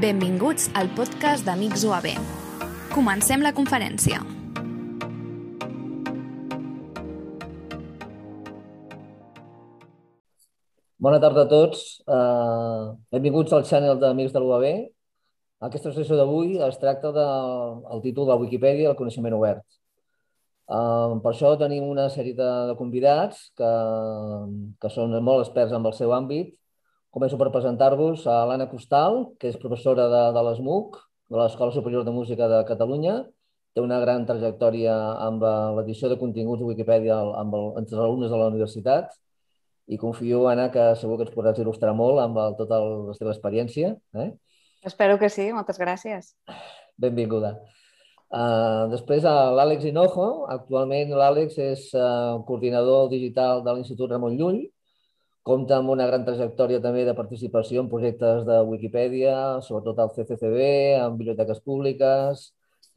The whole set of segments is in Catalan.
Benvinguts al podcast d'Amics UAB. Comencem la conferència. Bona tarda a tots. Uh, benvinguts al channel d'Amics de l'UAB. Aquesta sessió d'avui es tracta del de, títol de Wikipedia, el coneixement obert. Uh, per això tenim una sèrie de, de convidats que, que són molt experts en el seu àmbit. Començo per presentar-vos a l'Anna Costal, que és professora de, de l'ESMUC, de l'Escola Superior de Música de Catalunya. Té una gran trajectòria amb l'edició de continguts de Wikipedia amb el, entre els alumnes de la universitat i confio, Anna, que segur que ens podràs il·lustrar molt amb el, tota la teva experiència. Eh? Espero que sí, moltes gràcies. Benvinguda. Uh, després, uh, l'Àlex Hinojo. Actualment l'Àlex és uh, coordinador digital de l'Institut Ramon Llull. Compta amb una gran trajectòria també de participació en projectes de Wikipedia, sobretot al CCCB, en biblioteques públiques,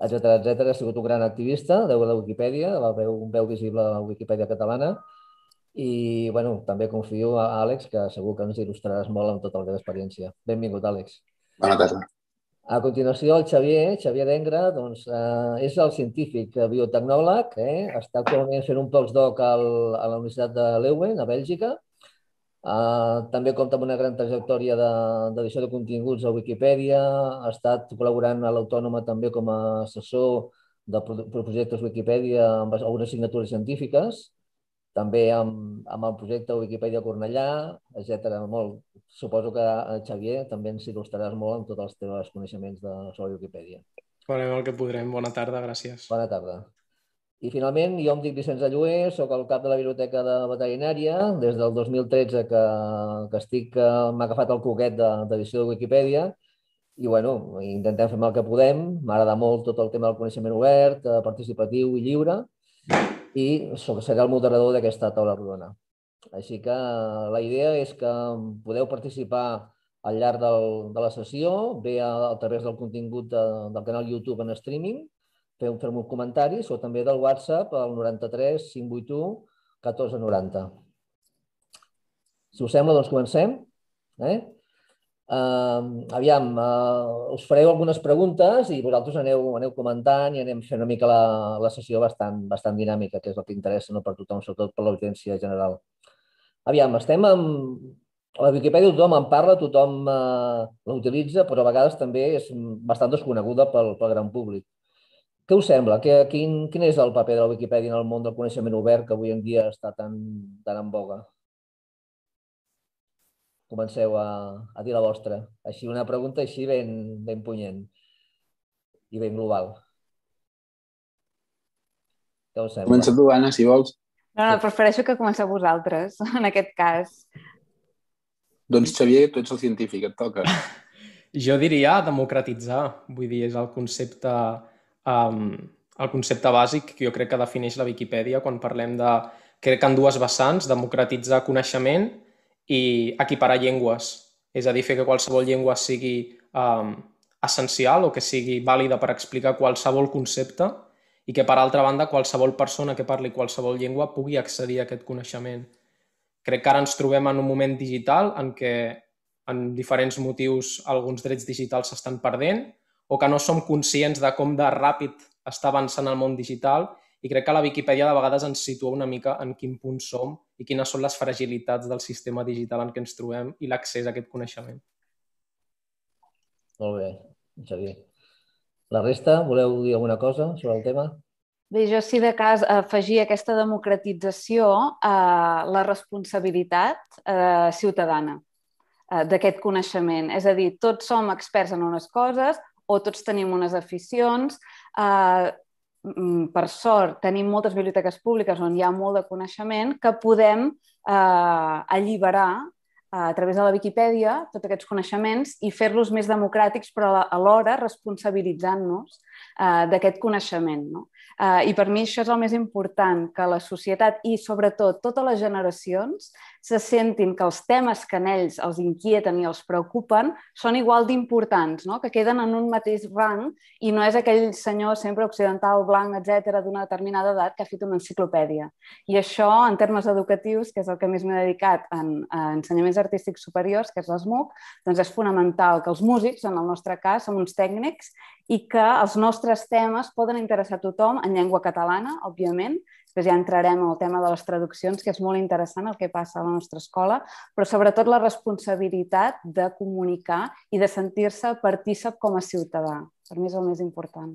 etc etc. Ha sigut un gran activista de la Wikipedia, la veu, veu visible de la Wikipedia catalana. I bueno, també confio a Àlex, que segur que ens il·lustraràs molt amb tota la teva experiència. Benvingut, Àlex. Bona tarda. A continuació, el Xavier, Xavier Dengra, doncs, eh, és el científic biotecnòleg, eh? està actualment fent un postdoc al, a la Universitat de Leuven, a Bèlgica. Eh, també compta amb una gran trajectòria d'edició de, de continguts a Wikipedia, ha estat col·laborant a l'Autònoma també com a assessor de projectes Wikipedia amb algunes signatures científiques també amb, amb el projecte Wikipedia Cornellà, etc. Molt. Suposo que, eh, Xavier, també ens il·lustraràs molt amb tots els teus coneixements de, sobre Wikipedia. Farem el que podrem. Bona tarda, gràcies. Bona tarda. I finalment, jo em dic Vicenç Allué, sóc el cap de la Biblioteca de Veterinària, des del 2013 que, que estic, m'ha agafat el coquet d'edició de, de Wikipedia, i bueno, intentem fer el que podem. M'agrada molt tot el tema del coneixement obert, eh, participatiu i lliure, i seré el moderador d'aquesta taula rodona. Així que la idea és que podeu participar al llarg del, de la sessió, bé a, a través del contingut de, del canal YouTube en streaming, feu fer un comentaris o també del WhatsApp al 93 581 1490. Si us sembla, doncs comencem. Eh? Uh, aviam, uh, us fareu algunes preguntes i vosaltres aneu, aneu comentant i anem fent una mica la, la sessió bastant, bastant dinàmica, que és el que interessa no per tothom, sobretot per l'audiència general. Aviam, estem amb... A la Viquipèdia tothom en parla, tothom uh, l'utilitza, però a vegades també és bastant desconeguda pel, pel gran públic. Què us sembla? Que, quin, quin és el paper de la Viquipèdia en el món del coneixement obert que avui en dia està tan, tan en boga? comenceu a, a dir la vostra. Així, una pregunta així ben, ben punyent i ben global. Què us sembla? Comença tu, Anna, si vols. No, no, prefereixo que comenceu vosaltres, en aquest cas. Doncs, Xavier, tu ets el científic, et toca. Jo diria democratitzar. Vull dir, és el concepte, um, el concepte bàsic que jo crec que defineix la Viquipèdia quan parlem de, crec que en dues vessants, democratitzar coneixement i equiparar llengües, és a dir, fer que qualsevol llengua sigui um, essencial o que sigui vàlida per explicar qualsevol concepte i que, per altra banda, qualsevol persona que parli qualsevol llengua pugui accedir a aquest coneixement. Crec que ara ens trobem en un moment digital en què, en diferents motius, alguns drets digitals s'estan perdent o que no som conscients de com de ràpid està avançant el món digital i crec que la Viquipèdia de vegades ens situa una mica en quin punt som i quines són les fragilitats del sistema digital en què ens trobem i l'accés a aquest coneixement. Molt bé, Xavier. La resta, voleu dir alguna cosa sobre el tema? Bé, jo sí de cas afegir aquesta democratització a la responsabilitat eh, ciutadana eh, d'aquest coneixement. És a dir, tots som experts en unes coses o tots tenim unes aficions, eh, Mm, per sort, tenim moltes biblioteques públiques on hi ha molt de coneixement que podem eh, alliberar eh, a través de la Viquipèdia tots aquests coneixements i fer-los més democràtics, però alhora responsabilitzant-nos uh, d'aquest coneixement. No? Uh, I per mi això és el més important, que la societat i sobretot totes les generacions se sentin que els temes que en ells els inquieten i els preocupen són igual d'importants, no? que queden en un mateix rang i no és aquell senyor sempre occidental, blanc, etc d'una determinada edat que ha fet una enciclopèdia. I això, en termes educatius, que és el que més m'he dedicat en, en ensenyaments artístics superiors, que és l'ESMUC, doncs és fonamental que els músics, en el nostre cas, som uns tècnics i que els nostres temes poden interessar a tothom en llengua catalana, òbviament, Després ja entrarem en el tema de les traduccions, que és molt interessant el que passa a la nostra escola, però sobretot la responsabilitat de comunicar i de sentir-se partícip com a ciutadà. Per mi és el més important.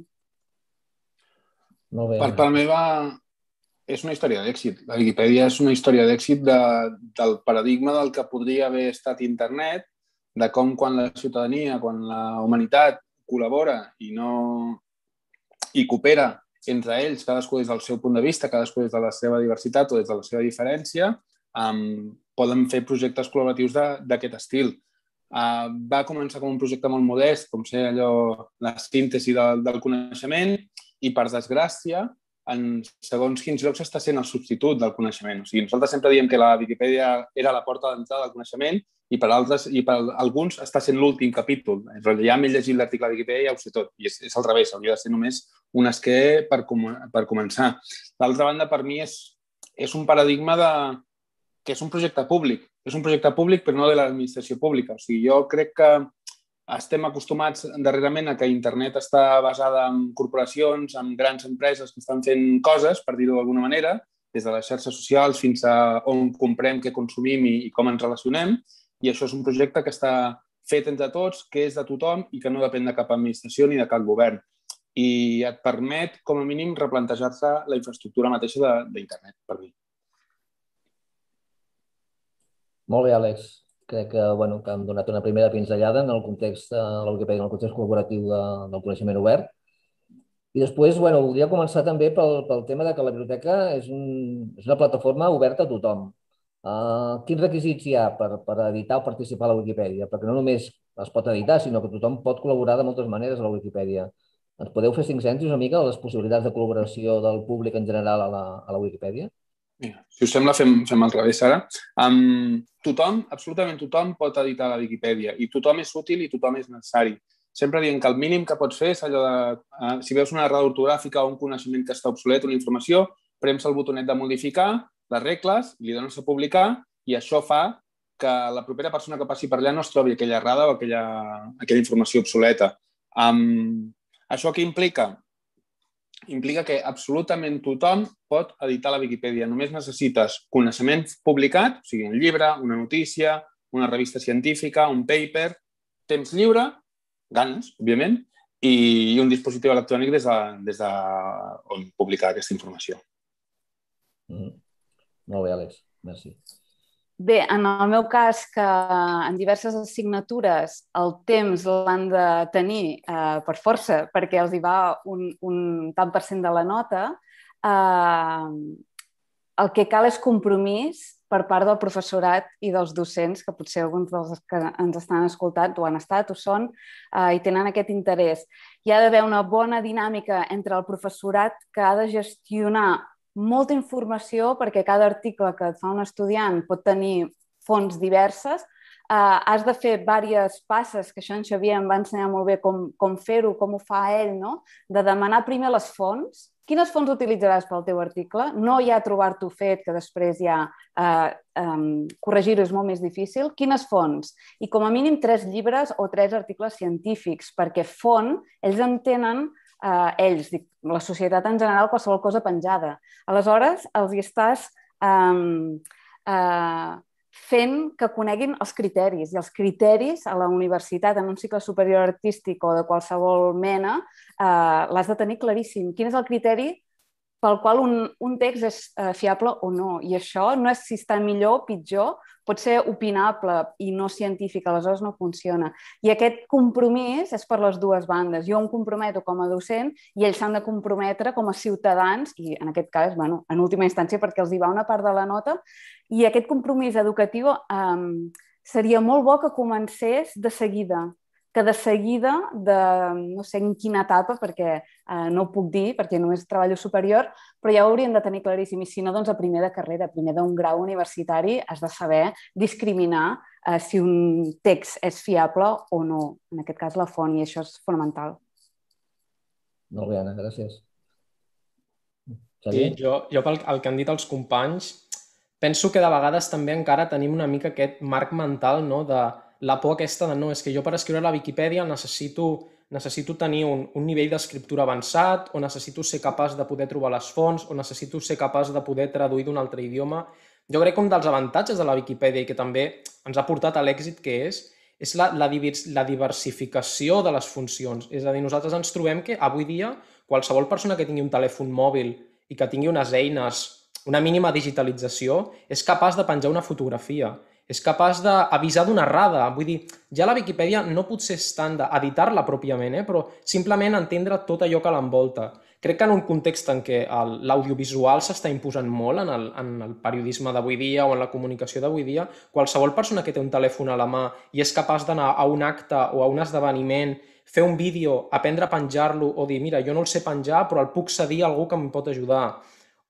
Molt bé. Per part meva, és una història d'èxit. La Viquipèdia és una història d'èxit de, del paradigma del que podria haver estat internet, de com quan la ciutadania, quan la humanitat col·labora i no i coopera entre ells, cadascú des del seu punt de vista, cadascú des de la seva diversitat o des de la seva diferència, um, poden fer projectes col·laboratius d'aquest estil. Uh, va començar com un projecte molt modest, com ser allò, la síntesi del, del coneixement, i per desgràcia, en segons quins llocs està sent el substitut del coneixement. O sigui, nosaltres sempre diem que la Viquipèdia era la porta d'entrada del coneixement i per altres i per alguns està sent l'últim capítol. Ja m'he llegit l'article de Wikipedia i ja ho sé tot. I és, és al revés, hauria de ser només un esquer per, com, per començar. D'altra banda, per mi és, és un paradigma de, que és un projecte públic. És un projecte públic, però no de l'administració pública. O sigui, jo crec que estem acostumats darrerament a que internet està basada en corporacions, en grans empreses que estan fent coses, per dir-ho d'alguna manera, des de les xarxes socials fins a on comprem, què consumim i, i com ens relacionem, i això és un projecte que està fet entre tots, que és de tothom i que no depèn de cap administració ni de cap govern. I et permet, com a mínim, replantejar-se la infraestructura mateixa d'internet, per mi. Molt bé, Àlex. Crec que, bueno, que hem donat una primera pinzellada en el context de la Wikipedia, en el context col·laboratiu de, del coneixement obert. I després, bueno, voldria començar també pel, pel tema de que la biblioteca és, un, és una plataforma oberta a tothom. Uh, quins requisits hi ha per, per editar o participar a la Wikipedia? Perquè no només es pot editar, sinó que tothom pot col·laborar de moltes maneres a la Wikipedia. Ens podeu fer cinc cèntims una mica les possibilitats de col·laboració del públic en general a la, a la Wikipedia? Mira, si us sembla, fem, fem al revés ara. Um, tothom, absolutament tothom pot editar la Wikipedia i tothom és útil i tothom és necessari. Sempre dient que el mínim que pots fer és allò de, uh, si veus una errada ortogràfica o un coneixement que està obsolet, una informació, prems el botonet de modificar les regles, li dones a publicar i això fa que la propera persona que passi per allà no es trobi aquella errada o aquella, aquella informació obsoleta. Um, això què implica? Implica que absolutament tothom pot editar la Viquipèdia. Només necessites coneixement publicat, o sigui, un llibre, una notícia, una revista científica, un paper, temps lliure, ganes, òbviament, i un dispositiu electrònic des de, des de on publicar aquesta informació. Mm. Molt bé, Àlex. Merci. Bé, en el meu cas, que en diverses assignatures el temps l'han de tenir eh, per força perquè els hi va un, un tant per cent de la nota, eh, el que cal és compromís per part del professorat i dels docents, que potser alguns dels que ens estan escoltant ho han estat, o són, eh, i tenen aquest interès. Hi ha d'haver una bona dinàmica entre el professorat que ha de gestionar molta informació perquè cada article que et fa un estudiant pot tenir fonts diverses, Uh, has de fer diverses passes, que això en Xavier em va ensenyar molt bé com, com fer-ho, com ho fa ell, no? de demanar primer les fonts. Quines fonts utilitzaràs pel teu article? No ja trobar-t'ho fet, que després ja uh, um, corregir-ho és molt més difícil. Quines fonts? I com a mínim tres llibres o tres articles científics, perquè font, ells entenen eh, ells, dic, la societat en general, qualsevol cosa penjada. Aleshores, els hi estàs eh, eh, fent que coneguin els criteris. I els criteris a la universitat, en un cicle superior artístic o de qualsevol mena, eh, l'has de tenir claríssim. Quin és el criteri pel qual un, un text és uh, fiable o no. I això no és si està millor o pitjor, pot ser opinable i no científic, aleshores no funciona. I aquest compromís és per les dues bandes. Jo em comprometo com a docent i ells s'han de comprometre com a ciutadans, i en aquest cas, bueno, en última instància, perquè els hi va una part de la nota, i aquest compromís educatiu um, seria molt bo que comencés de seguida, que de seguida, de no sé en quina etapa, perquè eh, no ho puc dir, perquè només treballo superior, però ja ho haurien de tenir claríssim. I si no, doncs a primer de carrera, primer d'un grau universitari, has de saber discriminar eh, si un text és fiable o no, en aquest cas la font, i això és fonamental. Molt bé, Anna, gràcies. Sí, jo, jo pel el que han dit els companys, penso que de vegades també encara tenim una mica aquest marc mental no? de la por aquesta de no, és que jo per escriure la Viquipèdia necessito, necessito tenir un, un nivell d'escriptura avançat o necessito ser capaç de poder trobar les fonts o necessito ser capaç de poder traduir d'un altre idioma. Jo crec que un dels avantatges de la Viquipèdia i que també ens ha portat a l'èxit que és, és la, la, la diversificació de les funcions. És a dir, nosaltres ens trobem que avui dia qualsevol persona que tingui un telèfon mòbil i que tingui unes eines, una mínima digitalització, és capaç de penjar una fotografia, és capaç d'avisar d'una errada. Vull dir, ja la Viquipèdia no potser és tant d'editar-la pròpiament, eh? però simplement entendre tot allò que l'envolta. Crec que en un context en què l'audiovisual s'està imposant molt en el, en el periodisme d'avui dia o en la comunicació d'avui dia, qualsevol persona que té un telèfon a la mà i és capaç d'anar a un acte o a un esdeveniment fer un vídeo, aprendre a penjar-lo o dir, mira, jo no el sé penjar, però el puc cedir a algú que em pot ajudar.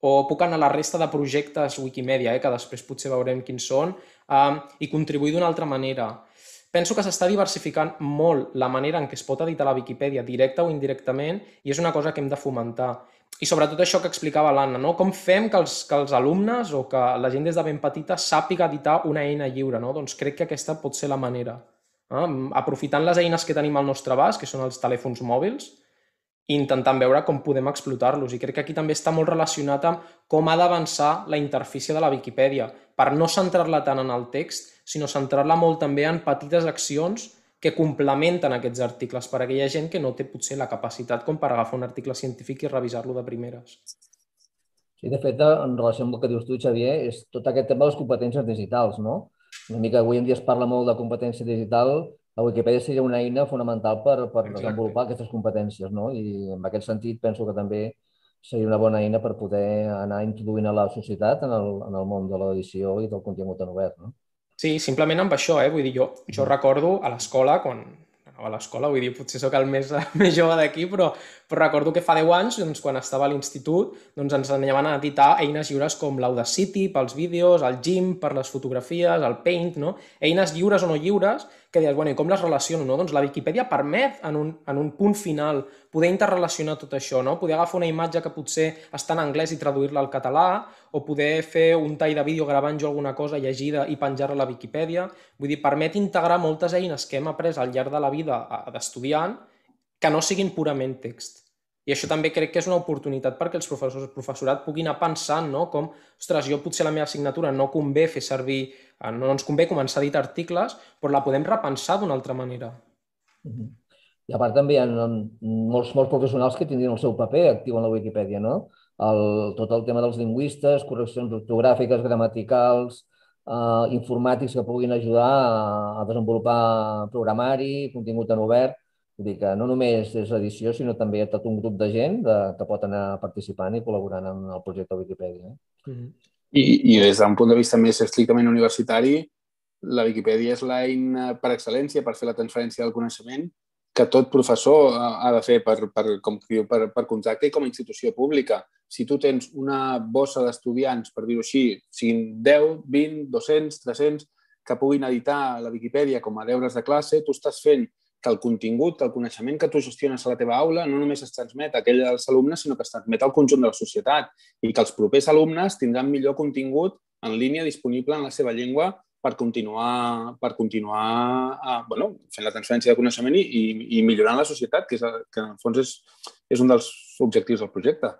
O puc anar a la resta de projectes Wikimedia, eh, que després potser veurem quins són, um, i contribuir d'una altra manera. Penso que s'està diversificant molt la manera en què es pot editar la Viquipèdia, directa o indirectament, i és una cosa que hem de fomentar. I sobretot això que explicava l'Anna, no? com fem que els, que els alumnes o que la gent des de ben petita sàpiga editar una eina lliure. No? Doncs crec que aquesta pot ser la manera. Eh? Aprofitant les eines que tenim al nostre abast, que són els telèfons mòbils, i intentant veure com podem explotar-los. I crec que aquí també està molt relacionat amb com ha d'avançar la interfície de la Viquipèdia, per no centrar-la tant en el text, sinó centrar-la molt també en petites accions que complementen aquests articles per a aquella gent que no té potser la capacitat com per agafar un article científic i revisar-lo de primeres. Sí, de fet, en relació amb el que dius tu, Xavier, és tot aquest tema de les competències digitals, no? una mica avui en dia es parla molt de competència digital, la Wikipedia seria una eina fonamental per, per desenvolupar aquestes competències, no? I en aquest sentit penso que també seria una bona eina per poder anar introduint a la societat en el, en el món de l'edició i del contingut en obert, no? Sí, simplement amb això, eh? Vull dir, jo, jo recordo a l'escola, quan a l'escola, vull dir, potser sóc el més, més jove d'aquí, però, però recordo que fa 10 anys, doncs, quan estava a l'institut, doncs, ens ensenyaven a editar eines lliures com l'Audacity pels vídeos, el GIMP per les fotografies, el Paint, no? eines lliures o no lliures, que deies, bueno, i com les relaciono? No? Doncs la Viquipèdia permet, en un, en un punt final, poder interrelacionar tot això, no? poder agafar una imatge que potser està en anglès i traduir-la al català, o poder fer un tall de vídeo gravant jo alguna cosa llegida i penjar-la a la Viquipèdia. Vull dir, permet integrar moltes eines que hem après al llarg de la vida d'estudiant que no siguin purament text. I això també crec que és una oportunitat perquè els professors el professorat puguin anar pensant no? com, ostres, jo potser la meva assignatura no convé fer servir, eh, no ens convé començar a editar articles, però la podem repensar d'una altra manera. I a part també hi ha molts, molts professionals que tindrien el seu paper actiu en la Wikipedia, no? El, tot el tema dels lingüistes, correccions ortogràfiques, gramaticals, eh, informàtics que puguin ajudar a, a desenvolupar programari, contingut en obert, Vull dir que no només és edició, sinó també tot un grup de gent de, que pot anar participant i col·laborant en el projecte Wikipedia. Eh? Mm -hmm. I, I des d'un punt de vista més estrictament universitari, la Viquipèdia és l'eina per excel·lència per fer la transferència del coneixement que tot professor ha de fer per, per, com per, per contracte i com a institució pública. Si tu tens una bossa d'estudiants, per dir-ho així, siguin 10, 20, 200, 300, que puguin editar la Viquipèdia com a deures de classe, tu estàs fent que el contingut, el coneixement que tu gestiones a la teva aula no només es transmet a aquell dels alumnes, sinó que es transmet al conjunt de la societat i que els propers alumnes tindran millor contingut en línia disponible en la seva llengua per continuar, per continuar a, bueno, fent la transferència de coneixement i, i, i millorant la societat, que, és, que en el fons és, és un dels objectius del projecte.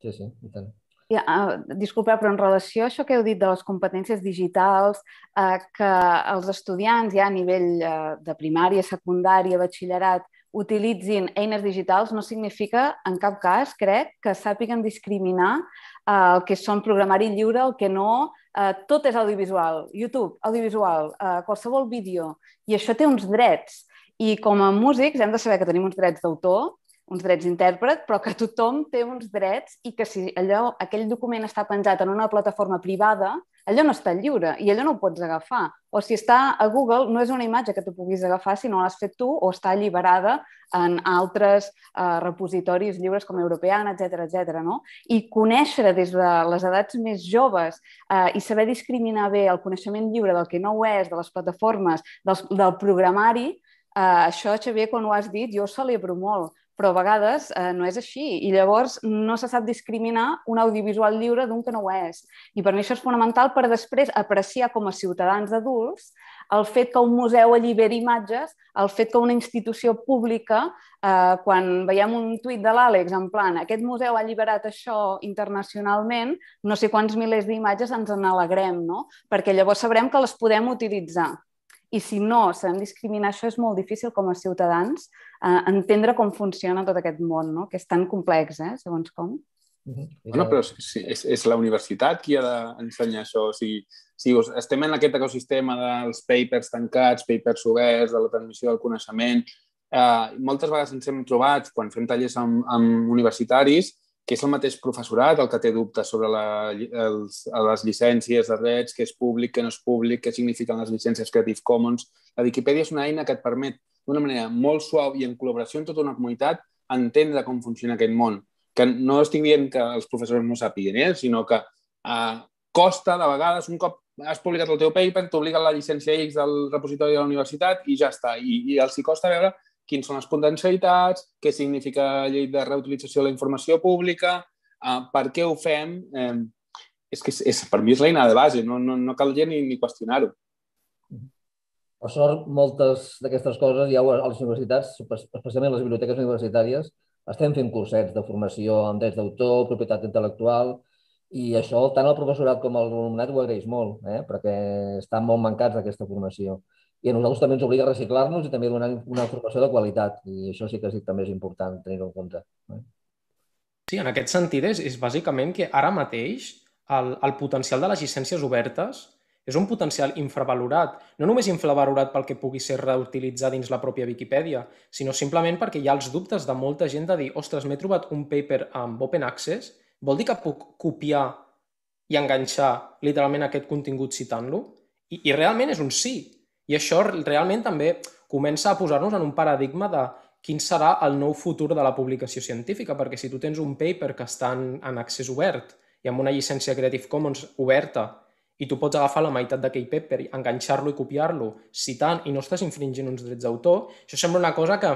Sí, sí, i tant. Ja, uh, disculpa, però en relació a això que heu dit de les competències digitals, uh, que els estudiants ja a nivell uh, de primària, secundària, batxillerat, utilitzin eines digitals no significa, en cap cas, crec, que sàpiguen discriminar uh, el que són programari lliure, el que no, uh, tot és audiovisual, YouTube, audiovisual, uh, qualsevol vídeo, i això té uns drets. I com a músics hem de saber que tenim uns drets d'autor uns drets d'intèrpret, però que tothom té uns drets i que si allò, aquell document està penjat en una plataforma privada, allò no està lliure i allò no ho pots agafar. O si està a Google, no és una imatge que tu puguis agafar si no l'has fet tu o està alliberada en altres eh, repositoris lliures com Europeana, etc etc. no? I conèixer des de les edats més joves eh, i saber discriminar bé el coneixement lliure del que no ho és, de les plataformes, del, del programari, eh, això, Xavier, quan ho has dit, jo ho celebro molt, però a vegades eh, no és així i llavors no se sap discriminar un audiovisual lliure d'un que no ho és. I per mi això és fonamental per després apreciar com a ciutadans adults el fet que un museu alliberi imatges, el fet que una institució pública, eh, quan veiem un tuit de l'Àlex en plan aquest museu ha alliberat això internacionalment, no sé quants milers d'imatges ens en alegrem, no? perquè llavors sabrem que les podem utilitzar. I si no sabem discriminar això, és molt difícil com a ciutadans eh, entendre com funciona tot aquest món, no? que és tan complex, eh, segons com. Uh -huh. Bueno, però sí, és, és la universitat qui ha d'ensenyar això. O sigui, si estem en aquest ecosistema dels papers tancats, papers oberts, de la transmissió del coneixement, eh, moltes vegades ens hem trobat, quan fem tallers amb, amb universitaris, que és el mateix professorat el que té dubtes sobre la, els, les llicències de drets, què és públic, què no és públic, què signifiquen les llicències Creative Commons. La Wikipedia és una eina que et permet, d'una manera molt suau i en col·laboració amb tota una comunitat, entendre com funciona aquest món. Que no estic dient que els professors no sàpiguen, eh? sinó que eh, costa, de vegades, un cop has publicat el teu paper, t'obliga la llicència X del repositori de la universitat i ja està. I, i els hi costa veure quines són les potencialitats, què significa la llei de reutilització de la informació pública, uh, per què ho fem. Eh, és que és, és, per mi és l'eina de base, no, no, no cal ni, ni qüestionar-ho. Per sort, moltes d'aquestes coses ja a les universitats, especialment les biblioteques universitàries, estem fent cursets de formació en drets d'autor, propietat intel·lectual, i això tant el professorat com l'alumnat ho agraeix molt, eh? perquè estan molt mancats d'aquesta formació i a nosaltres també ens obliga a reciclar-nos i també donar una formació de qualitat. I això sí que sí, també és important tenir-ho en compte. Sí, en aquest sentit és, és bàsicament que ara mateix el, el potencial de les llicències obertes és un potencial infravalorat. No només infravalorat pel que pugui ser reutilitzat dins la pròpia Viquipèdia, sinó simplement perquè hi ha els dubtes de molta gent de dir ostres, m'he trobat un paper amb Open Access, vol dir que puc copiar i enganxar literalment aquest contingut citant-lo? I, I realment és un sí. I això realment també comença a posar-nos en un paradigma de quin serà el nou futur de la publicació científica, perquè si tu tens un paper que està en, en accés obert i amb una llicència Creative Commons oberta i tu pots agafar la meitat d'aquell paper, enganxar-lo i copiar-lo, citant i no estàs infringint uns drets d'autor, això sembla una cosa que,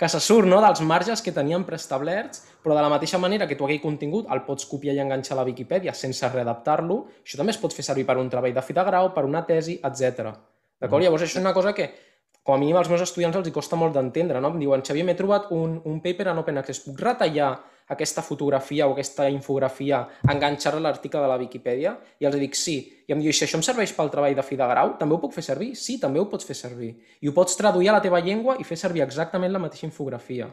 que se surt no, dels marges que teníem preestablerts, però de la mateixa manera que tu aquell contingut el pots copiar i enganxar a la Viquipèdia sense readaptar-lo, això també es pot fer servir per un treball de fi de grau, per una tesi, etc. D'acord? Mm. Llavors, això és una cosa que, com a mínim, als meus estudiants els hi costa molt d'entendre, no? Em diuen, Xavier, m'he trobat un, un paper en Open Access, puc retallar aquesta fotografia o aquesta infografia, enganxar-la a l'article de la Viquipèdia? I els dic sí. I em diu, si això em serveix pel treball de fi de grau, també ho puc fer servir? Sí, també ho pots fer servir. I ho pots traduir a la teva llengua i fer servir exactament la mateixa infografia.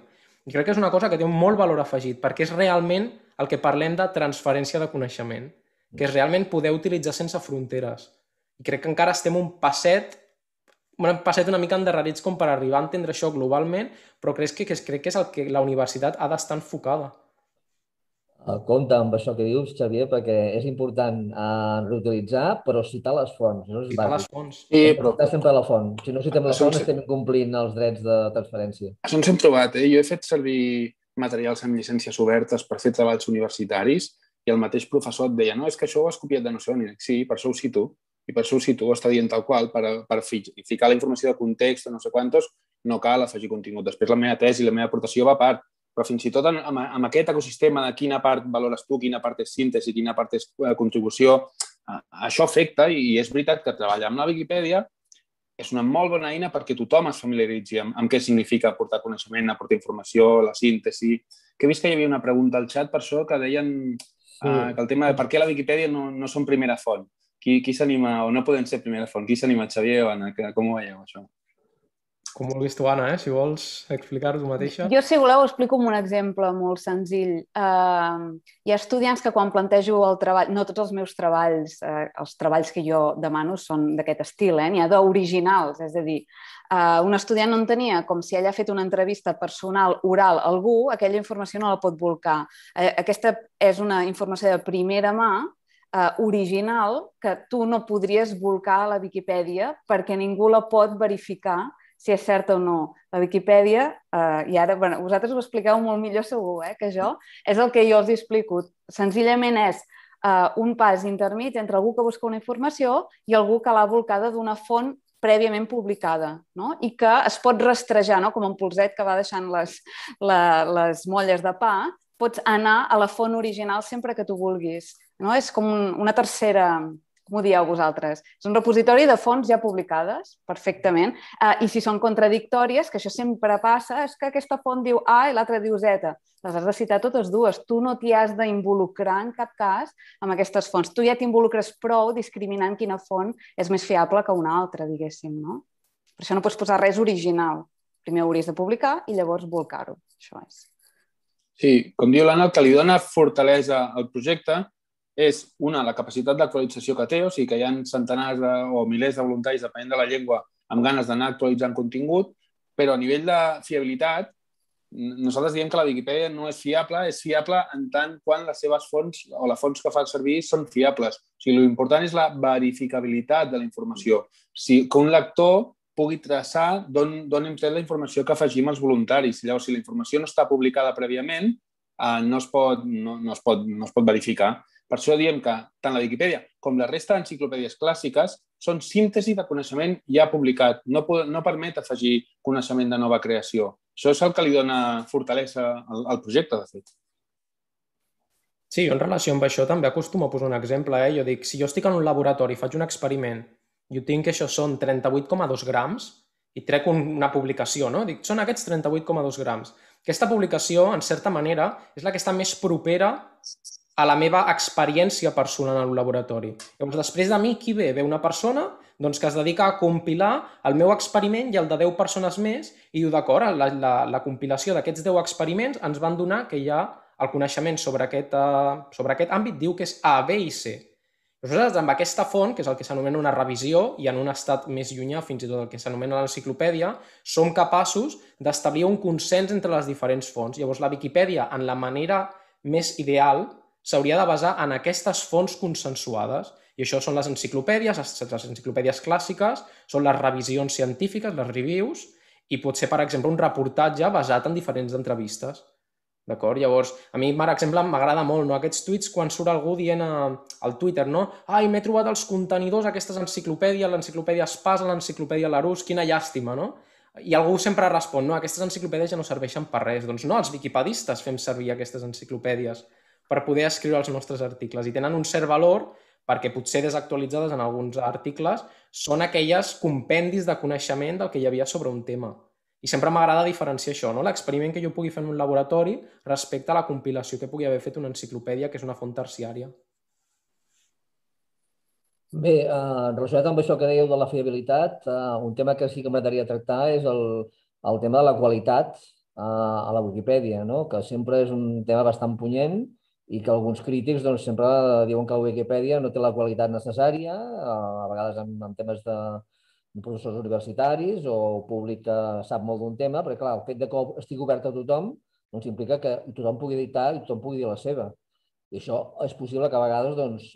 I crec que és una cosa que té un molt valor afegit, perquè és realment el que parlem de transferència de coneixement, que és realment poder utilitzar sense fronteres. I crec que encara estem un passet un passet una mica endarrerits com per arribar a entendre això globalment, però crec que, que crec que és el que la universitat ha d'estar enfocada. Compte amb això que dius, Xavier, perquè és important uh, reutilitzar, però citar les fonts. No? És citar bàsic. les fonts. Sí, però... Citar sempre la font. Si no citem la font, estem incomplint els drets de transferència. Això ens hem trobat. Eh? Jo he fet servir materials amb llicències obertes per fer treballs universitaris i el mateix professor et deia no, és que això ho has copiat de no sé on. I dic, sí, per això ho cito i per això si tu ho està dient tal qual, per, per ficar la informació de context o no sé quantos, no cal afegir contingut. Després la meva tesi, la meva aportació va a part, però fins i tot en, en, en aquest ecosistema de quina part valores tu, quina part és síntesi, quina part és eh, contribució, eh, això afecta i és veritat que treballar amb la Viquipèdia és una molt bona eina perquè tothom es familiaritzi amb, amb què significa aportar coneixement, aportar informació, la síntesi. Que he vist que hi havia una pregunta al xat per això que deien sí. uh, que el tema de per què la Viquipèdia no, no són primera font. Qui, qui s'anima, o no poden ser primera font, qui s'anima, Xavier o Anna? Com ho veieu, això? Com vulguis tu, Anna, eh? si vols explicar tu mateixa. Jo, si voleu, explico amb un exemple molt senzill. Uh, hi ha estudiants que quan plantejo el treball, no tots els meus treballs, uh, els treballs que jo demano són d'aquest estil, eh? n'hi ha d'originals, és a dir, uh, un estudiant no entenia com si ella ha fet una entrevista personal oral a algú, aquella informació no la pot volcar. Uh, aquesta és una informació de primera mà, uh, original que tu no podries volcar a la Viquipèdia perquè ningú la pot verificar si és certa o no. La Viquipèdia, eh, i ara bueno, vosaltres ho expliqueu molt millor segur eh, que jo, és el que jo els explico. Senzillament és eh, un pas intermig entre algú que busca una informació i algú que l'ha volcada d'una font prèviament publicada no? i que es pot rastrejar, no? com un polset que va deixant les, la, les molles de pa, pots anar a la font original sempre que tu vulguis. No? És com un, una tercera, com ho dieu vosaltres? És un repositori de fonts ja publicades, perfectament, uh, i si són contradictòries, que això sempre passa, és que aquesta font diu A i l'altra diu Z. Les has de citar totes dues. Tu no t'hi has d'involucrar en cap cas amb aquestes fonts. Tu ja t'involucres prou discriminant quina font és més fiable que una altra, diguéssim, no? Per això no pots posar res original. Primer hauries de publicar i llavors volcar-ho. Això és. Sí, com diu l'Anna, el que li dona fortalesa al projecte és, una, la capacitat d'actualització que té, o sigui que hi ha centenars de, o milers de voluntaris, depenent de la llengua, amb ganes d'anar actualitzant contingut, però a nivell de fiabilitat, nosaltres diem que la Viquipèdia no és fiable, és fiable en tant quan les seves fonts o les fonts que fa servir són fiables. O sigui, l'important és la verificabilitat de la informació. Sigui, que un lector pugui traçar d'on hem tret la informació que afegim els voluntaris. Llavors, si la informació no està publicada prèviament, eh, no, es pot, no, no, es pot, no es pot verificar. Per això diem que tant la Viquipèdia com la resta d'enciclopèdies clàssiques són síntesi de coneixement ja publicat. No, no permet afegir coneixement de nova creació. Això és el que li dona fortalesa al, al projecte, de fet. Sí, jo en relació amb això també acostumo a posar un exemple. Eh? Jo dic, si jo estic en un laboratori, faig un experiment i ho tinc que això són 38,2 grams i trec una publicació, no? Dic, són aquests 38,2 grams. Aquesta publicació, en certa manera, és la que està més propera a la meva experiència personal el laboratori. Llavors, després de mi, qui ve? Ve una persona doncs, que es dedica a compilar el meu experiment i el de 10 persones més i diu, d'acord, la, la, la compilació d'aquests 10 experiments ens van donar que ha el coneixement sobre aquest, uh, sobre aquest àmbit diu que és A, B i C. Nosaltres, amb aquesta font, que és el que s'anomena una revisió, i en un estat més llunyà, fins i tot el que s'anomena l'enciclopèdia, som capaços d'establir un consens entre les diferents fonts. Llavors, la Viquipèdia, en la manera més ideal, s'hauria de basar en aquestes fonts consensuades. I això són les enciclopèdies, les enciclopèdies clàssiques, són les revisions científiques, les reviews, i pot ser, per exemple, un reportatge basat en diferents entrevistes. D'acord? Llavors, a mi, per exemple, m'agrada molt no? aquests tuits quan surt algú dient a, al Twitter, no? Ai, m'he trobat els contenidors, aquestes enciclopèdies, l'enciclopèdia Espasa, l'enciclopèdia Larús, quina llàstima, no? I algú sempre respon, no, aquestes enciclopèdies ja no serveixen per res. Doncs no, els viquipedistes fem servir aquestes enciclopèdies per poder escriure els nostres articles i tenen un cert valor perquè potser desactualitzades en alguns articles són aquelles compendis de coneixement del que hi havia sobre un tema. I sempre m'agrada diferenciar això, no? l'experiment que jo pugui fer en un laboratori respecte a la compilació que pugui haver fet una enciclopèdia, que és una font terciària. Bé, eh, relacionat amb això que dèieu de la fiabilitat, eh, un tema que sí que m'agradaria tractar és el, el tema de la qualitat eh, a la Wikipedia, no? que sempre és un tema bastant punyent i que alguns crítics doncs, sempre diuen que la Wikipedia no té la qualitat necessària, a vegades en, en temes de, de professors universitaris o públic que sap molt d'un tema, perquè clar, el fet de que estigui obert a tothom doncs implica que tothom pugui editar i tothom pugui dir la seva. I això és possible que a vegades doncs,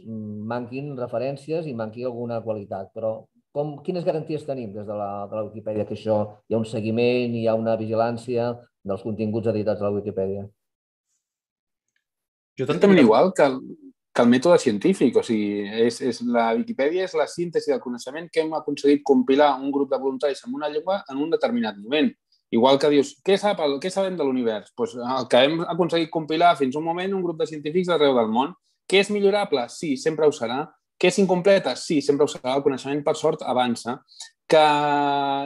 manquin referències i manqui alguna qualitat, però com, quines garanties tenim des de la, de la Wikipedia que això hi ha un seguiment, hi ha una vigilància dels continguts editats a la Wikipedia? Jo Exactament igual que el, que el mètode científic. O sigui, és, és, la Viquipèdia és la síntesi del coneixement que hem aconseguit compilar un grup de voluntaris en una llengua en un determinat moment. Igual que dius, què, sap, què sabem de l'univers? Pues el que hem aconseguit compilar fins un moment un grup de científics d'arreu del món. Què és millorable? Sí, sempre ho serà. Què és incompleta? Sí, sempre ho serà. El coneixement, per sort, avança. Que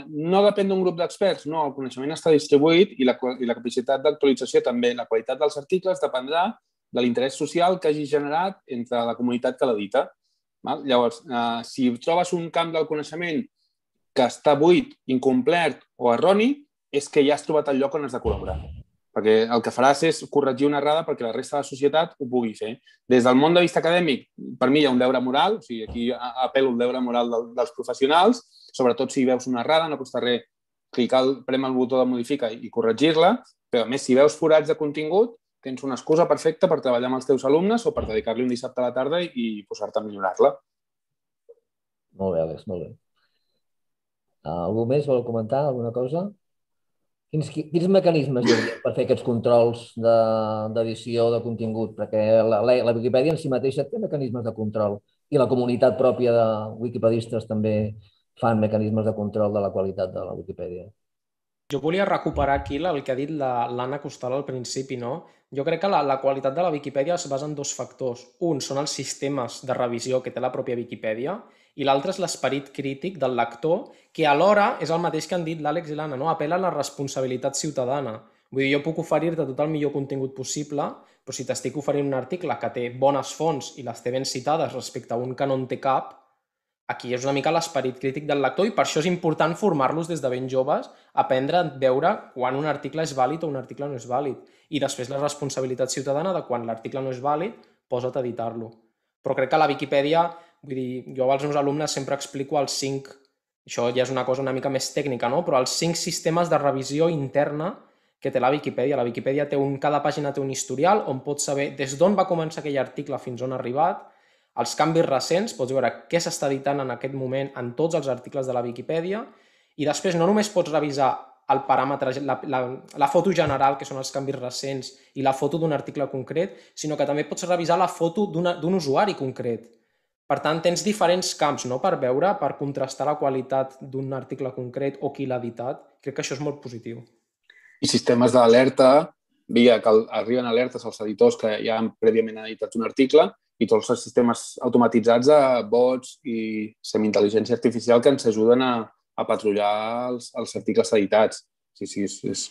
no depèn d'un grup d'experts, no, el coneixement està distribuït i la, i la capacitat d'actualització també. La qualitat dels articles dependrà de l'interès social que hagi generat entre la comunitat que l'edita. Llavors, eh, si trobes un camp del coneixement que està buit, incomplert o erroni, és que ja has trobat el lloc on has de col·laborar. Perquè el que faràs és corregir una errada perquè la resta de la societat ho pugui fer. Des del món de vista acadèmic, per mi hi ha un deure moral, o sigui, aquí apel·lo el deure moral dels professionals, sobretot si veus una errada, no costa res clicar, el, prem el botó de modificar i corregir-la, però a més, si veus forats de contingut, tens una excusa perfecta per treballar amb els teus alumnes o per dedicar-li un dissabte a la tarda i posar-te a millorar-la. Molt bé, Àlex, molt bé. Uh, algú més vol comentar alguna cosa? Quins, quins mecanismes hi hauria per fer aquests controls d'edició de, de contingut? Perquè la, la, la Wikipedia en si mateixa té mecanismes de control i la comunitat pròpia de wikipedistes també fan mecanismes de control de la qualitat de la Wikipedia. Jo volia recuperar aquí el que ha dit l'Anna Costal al principi, no? Jo crec que la, la qualitat de la Wikipedia es basa en dos factors. Un són els sistemes de revisió que té la pròpia Wikipedia i l'altre és l'esperit crític del lector, que alhora és el mateix que han dit l'Àlex i l'Anna, no? apela a la responsabilitat ciutadana. Vull dir, jo puc oferir-te tot el millor contingut possible, però si t'estic oferint un article que té bones fonts i les té ben citades respecte a un que no en té cap, aquí és una mica l'esperit crític del lector i per això és important formar-los des de ben joves, aprendre a veure quan un article és vàlid o un article no és vàlid. I després la responsabilitat ciutadana de quan l'article no és vàlid, posa't a editar-lo. Però crec que la Viquipèdia Vull dir, jo als meus alumnes sempre explico els cinc, això ja és una cosa una mica més tècnica, no? però els cinc sistemes de revisió interna que té la Viquipèdia. La Viquipèdia té un, cada pàgina té un historial on pots saber des d'on va començar aquell article fins on ha arribat, els canvis recents, pots veure què s'està editant en aquest moment en tots els articles de la Viquipèdia i després no només pots revisar el paràmetre, la, la, la foto general, que són els canvis recents, i la foto d'un article concret, sinó que també pots revisar la foto d'un usuari concret. Per tant, tens diferents camps no? per veure, per contrastar la qualitat d'un article concret o qui l'ha editat. Crec que això és molt positiu. I sistemes d'alerta, via que arriben alertes als editors que ja han prèviament editat un article i tots els sistemes automatitzats de bots i semi-intel·ligència artificial que ens ajuden a, a patrullar els, els articles editats. Sí, sí, és, és...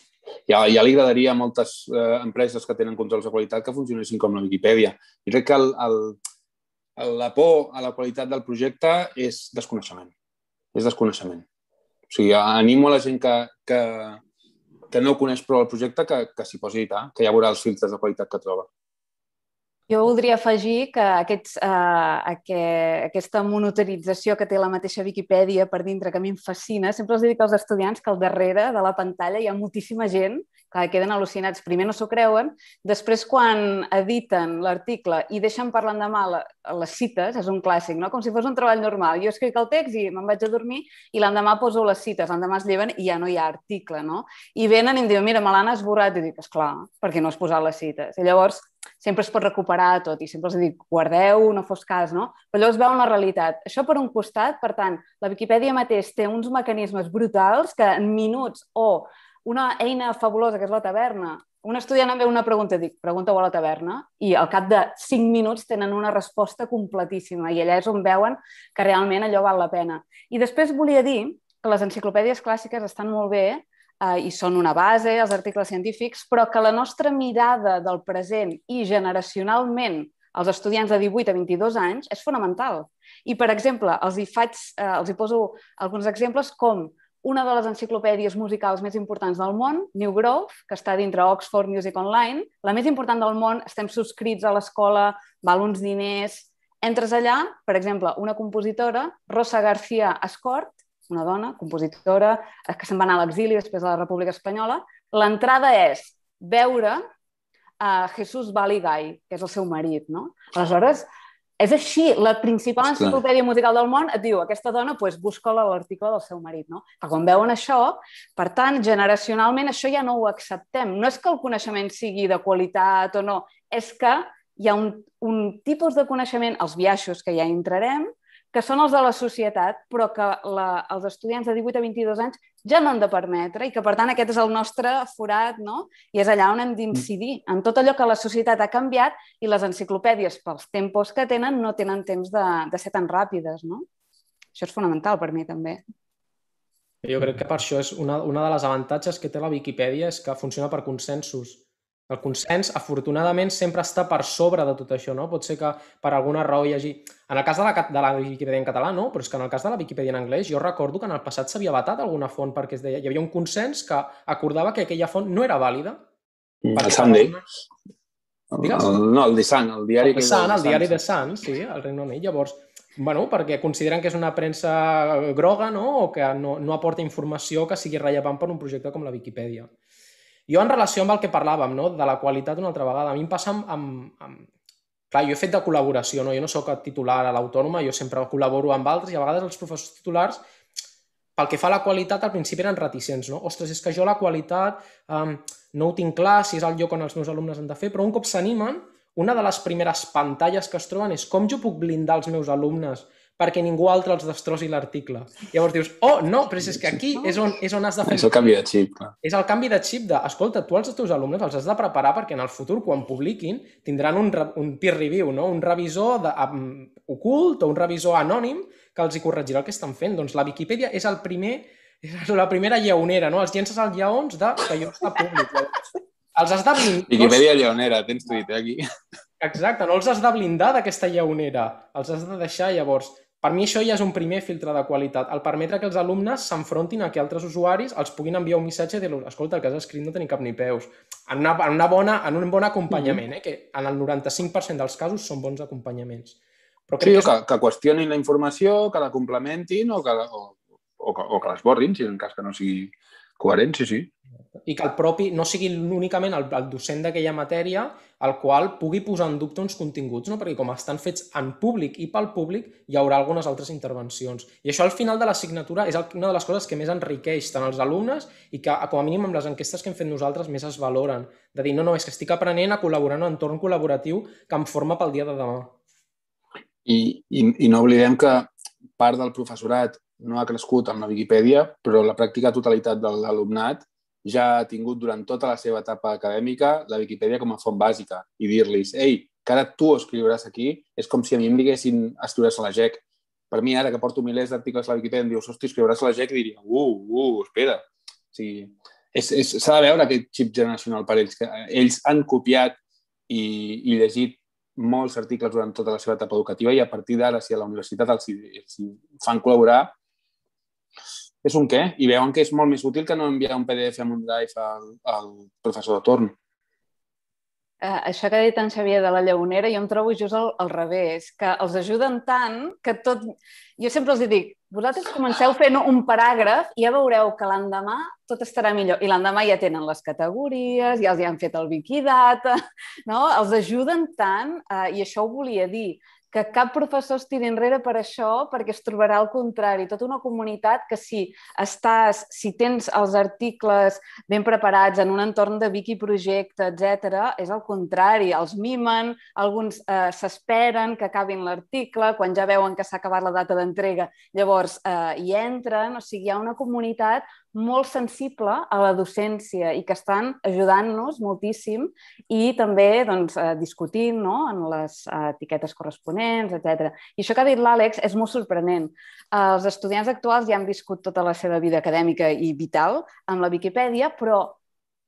Ja, ja li agradaria a moltes eh, empreses que tenen controls de qualitat que funcionessin com la Wikipedia. I crec que el, el, la por a la qualitat del projecte és desconeixement. És desconeixement. O sigui, animo a la gent que, que, que no coneix prou el projecte que, que s'hi posi a editar, que ja veurà els filtres de qualitat que troba. Jo voldria afegir que aquests, eh, que, aquesta monitorització que té la mateixa Viquipèdia per dintre, que a mi em fascina, sempre els dic als estudiants que al darrere de la pantalla hi ha moltíssima gent que queden al·lucinats. Primer no s'ho creuen, després quan editen l'article i deixen per l'endemà les cites, és un clàssic, no? com si fos un treball normal. Jo escric el text i me'n vaig a dormir i l'endemà poso les cites, l'endemà es lleven i ja no hi ha article. No? I venen i em diuen, mira, me l'han esborrat. I dic, esclar, perquè no has posat les cites. I llavors sempre es pot recuperar tot i sempre els dic, guardeu, no fos cas, no? Però llavors veuen la realitat. Això per un costat, per tant, la Viquipèdia mateix té uns mecanismes brutals que en minuts o una eina fabulosa que és la taverna. Un estudiant em ve una pregunta i dic, pregunta-ho a la taverna, i al cap de 5 minuts tenen una resposta completíssima i allà és on veuen que realment allò val la pena. I després volia dir que les enciclopèdies clàssiques estan molt bé eh, i són una base, els articles científics, però que la nostra mirada del present i generacionalment als estudiants de 18 a 22 anys és fonamental. I, per exemple, els hi, faig, eh, els hi poso alguns exemples com una de les enciclopèdies musicals més importants del món, New Grove, que està dintre Oxford Music Online, la més important del món, estem subscrits a l'escola, val uns diners... Entres allà, per exemple, una compositora, Rosa García Escort, una dona, compositora, eh, que se'n va anar a l'exili després de la República Espanyola, l'entrada és veure a Jesús Baligay, que és el seu marit, no? Aleshores, és així, la principal enciclopèdia musical del món et diu aquesta dona, doncs busca l'article del seu marit, no? Que quan veuen això, per tant, generacionalment això ja no ho acceptem. No és que el coneixement sigui de qualitat o no, és que hi ha un, un tipus de coneixement, els viaixos que ja entrarem, que són els de la societat, però que la, els estudiants de 18 a 22 anys ja no han de permetre i que, per tant, aquest és el nostre forat, no? I és allà on hem d'incidir, en tot allò que la societat ha canviat i les enciclopèdies, pels tempos que tenen, no tenen temps de, de ser tan ràpides, no? Això és fonamental per mi, també. Jo crec que per això és una, una de les avantatges que té la Viquipèdia és que funciona per consensos. El consens, afortunadament, sempre està per sobre de tot això, no? Pot ser que per alguna raó hi hagi... En el cas de la, de la Viquipèdia en català, no, però és que en el cas de la Viquipèdia en anglès, jo recordo que en el passat s'havia vetat alguna font perquè es deia, hi havia un consens que acordava que aquella font no era vàlida. Mm, el Sunday. Digues? El, no, el The Sun, el diari... El The Sun, el diari The Sun, sí, el Regne Unit. Llavors, bueno, perquè consideren que és una premsa groga no? o que no, no aporta informació que sigui rellevant per un projecte com la Viquipèdia. Jo, en relació amb el que parlàvem, no? de la qualitat una altra vegada, a mi em passa amb, amb, amb... Clar, jo he fet de col·laboració, no? jo no sóc titular a l'autònoma, jo sempre col·laboro amb altres i a vegades els professors titulars, pel que fa a la qualitat, al principi eren reticents, no? Ostres, és que jo la qualitat um, no ho tinc clar, si és el lloc on els meus alumnes han de fer, però un cop s'animen, una de les primeres pantalles que es troben és com jo puc blindar els meus alumnes perquè ningú altre els destrossi l'article. Llavors dius, oh, no, però és que aquí és on, és on has de fer... És el canvi de xip, clar. És el canvi de xip de, escolta, tu els teus alumnes els has de preparar perquè en el futur, quan publiquin, tindran un, un peer review, no? un revisor de, um, ocult o un revisor anònim que els hi corregirà el que estan fent. Doncs la Viquipèdia és el primer, és la primera lleonera, no? Els llences als lleons de que jo està públic. Els has de blindar. Viquipèdia lleonera, tens tuit, eh, aquí. Exacte, no els has de blindar d'aquesta lleonera. Els has de deixar, llavors, per mi això ja és un primer filtre de qualitat, el permetre que els alumnes s'enfrontin a que altres usuaris els puguin enviar un missatge i dir escolta, el que has escrit no tenia cap ni peus. En, una, en, una bona, en un bon acompanyament, eh? que en el 95% dels casos són bons acompanyaments. Però crec sí, que, és... que, que qüestionin la informació, que la complementin o que, o, o, o, o que l'esborrin, si en cas que no sigui coherent, sí, sí i que el propi no sigui únicament el, el docent d'aquella matèria el qual pugui posar en dubte uns continguts, no? perquè com estan fets en públic i pel públic, hi haurà algunes altres intervencions. I això al final de l'assignatura és una de les coses que més enriqueix tant els alumnes i que, com a mínim amb les enquestes que hem fet nosaltres, més es valoren. De dir, no, no, és que estic aprenent a col·laborar en un entorn col·laboratiu que em forma pel dia de demà. I, i, i no oblidem que part del professorat no ha crescut amb la Viquipèdia, però la pràctica totalitat de l'alumnat ja ha tingut durant tota la seva etapa acadèmica la Viquipèdia com a font bàsica i dir-los, ei, que ara tu escriuràs aquí, és com si a mi em diguessin escriuràs a la GEC. Per mi, ara que porto milers d'articles a la Viquipèdia, em dius, hosti, escriuràs a la GEC, diria, uh, uh, espera. O sigui, s'ha de veure aquest xip generacional per ells, que ells han copiat i, i llegit molts articles durant tota la seva etapa educativa i a partir d'ara, si a la universitat els, els fan col·laborar, és un què i veuen que és molt més útil que no enviar un PDF amb un drive al, al professor de torn. Uh, això que ha dit en Xavier de la Lleonera, jo em trobo just al, al revés, que els ajuden tant que tot... Jo sempre els dic, vosaltres comenceu fent un paràgraf i ja veureu que l'endemà tot estarà millor. I l'endemà ja tenen les categories, ja els hi han fet el Wikidata, no? Els ajuden tant, uh, i això ho volia dir, que cap professor es tiri enrere per això, perquè es trobarà al contrari, tota una comunitat que si estàs, si tens els articles ben preparats en un entorn de wiki projecte, etc, és al contrari, els mimen, alguns eh, s'esperen que acabin l'article, quan ja veuen que s'ha acabat la data d'entrega, llavors eh, hi entren, o sigui, hi ha una comunitat molt sensible a la docència i que estan ajudant-nos moltíssim i també doncs, eh, discutint no? en les eh, etiquetes corresponents, etc. I això que ha dit l'Àlex és molt sorprenent. Els estudiants actuals ja han viscut tota la seva vida acadèmica i vital amb la Viquipèdia, però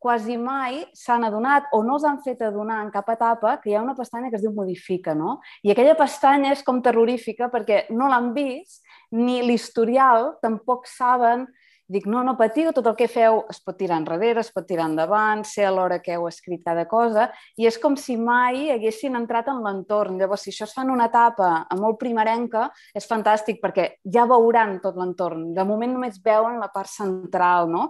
quasi mai s'han adonat o no s'han fet adonar en cap etapa que hi ha una pestanya que es diu modifica, no? I aquella pestanya és com terrorífica perquè no l'han vist, ni l'historial tampoc saben Dic, no, no patiu, tot el que feu es pot tirar enrere, es pot tirar endavant, sé a l'hora que heu escrit cada cosa, i és com si mai haguessin entrat en l'entorn. Llavors, si això es fa en una etapa molt primerenca, és fantàstic perquè ja veuran tot l'entorn. De moment només veuen la part central, no?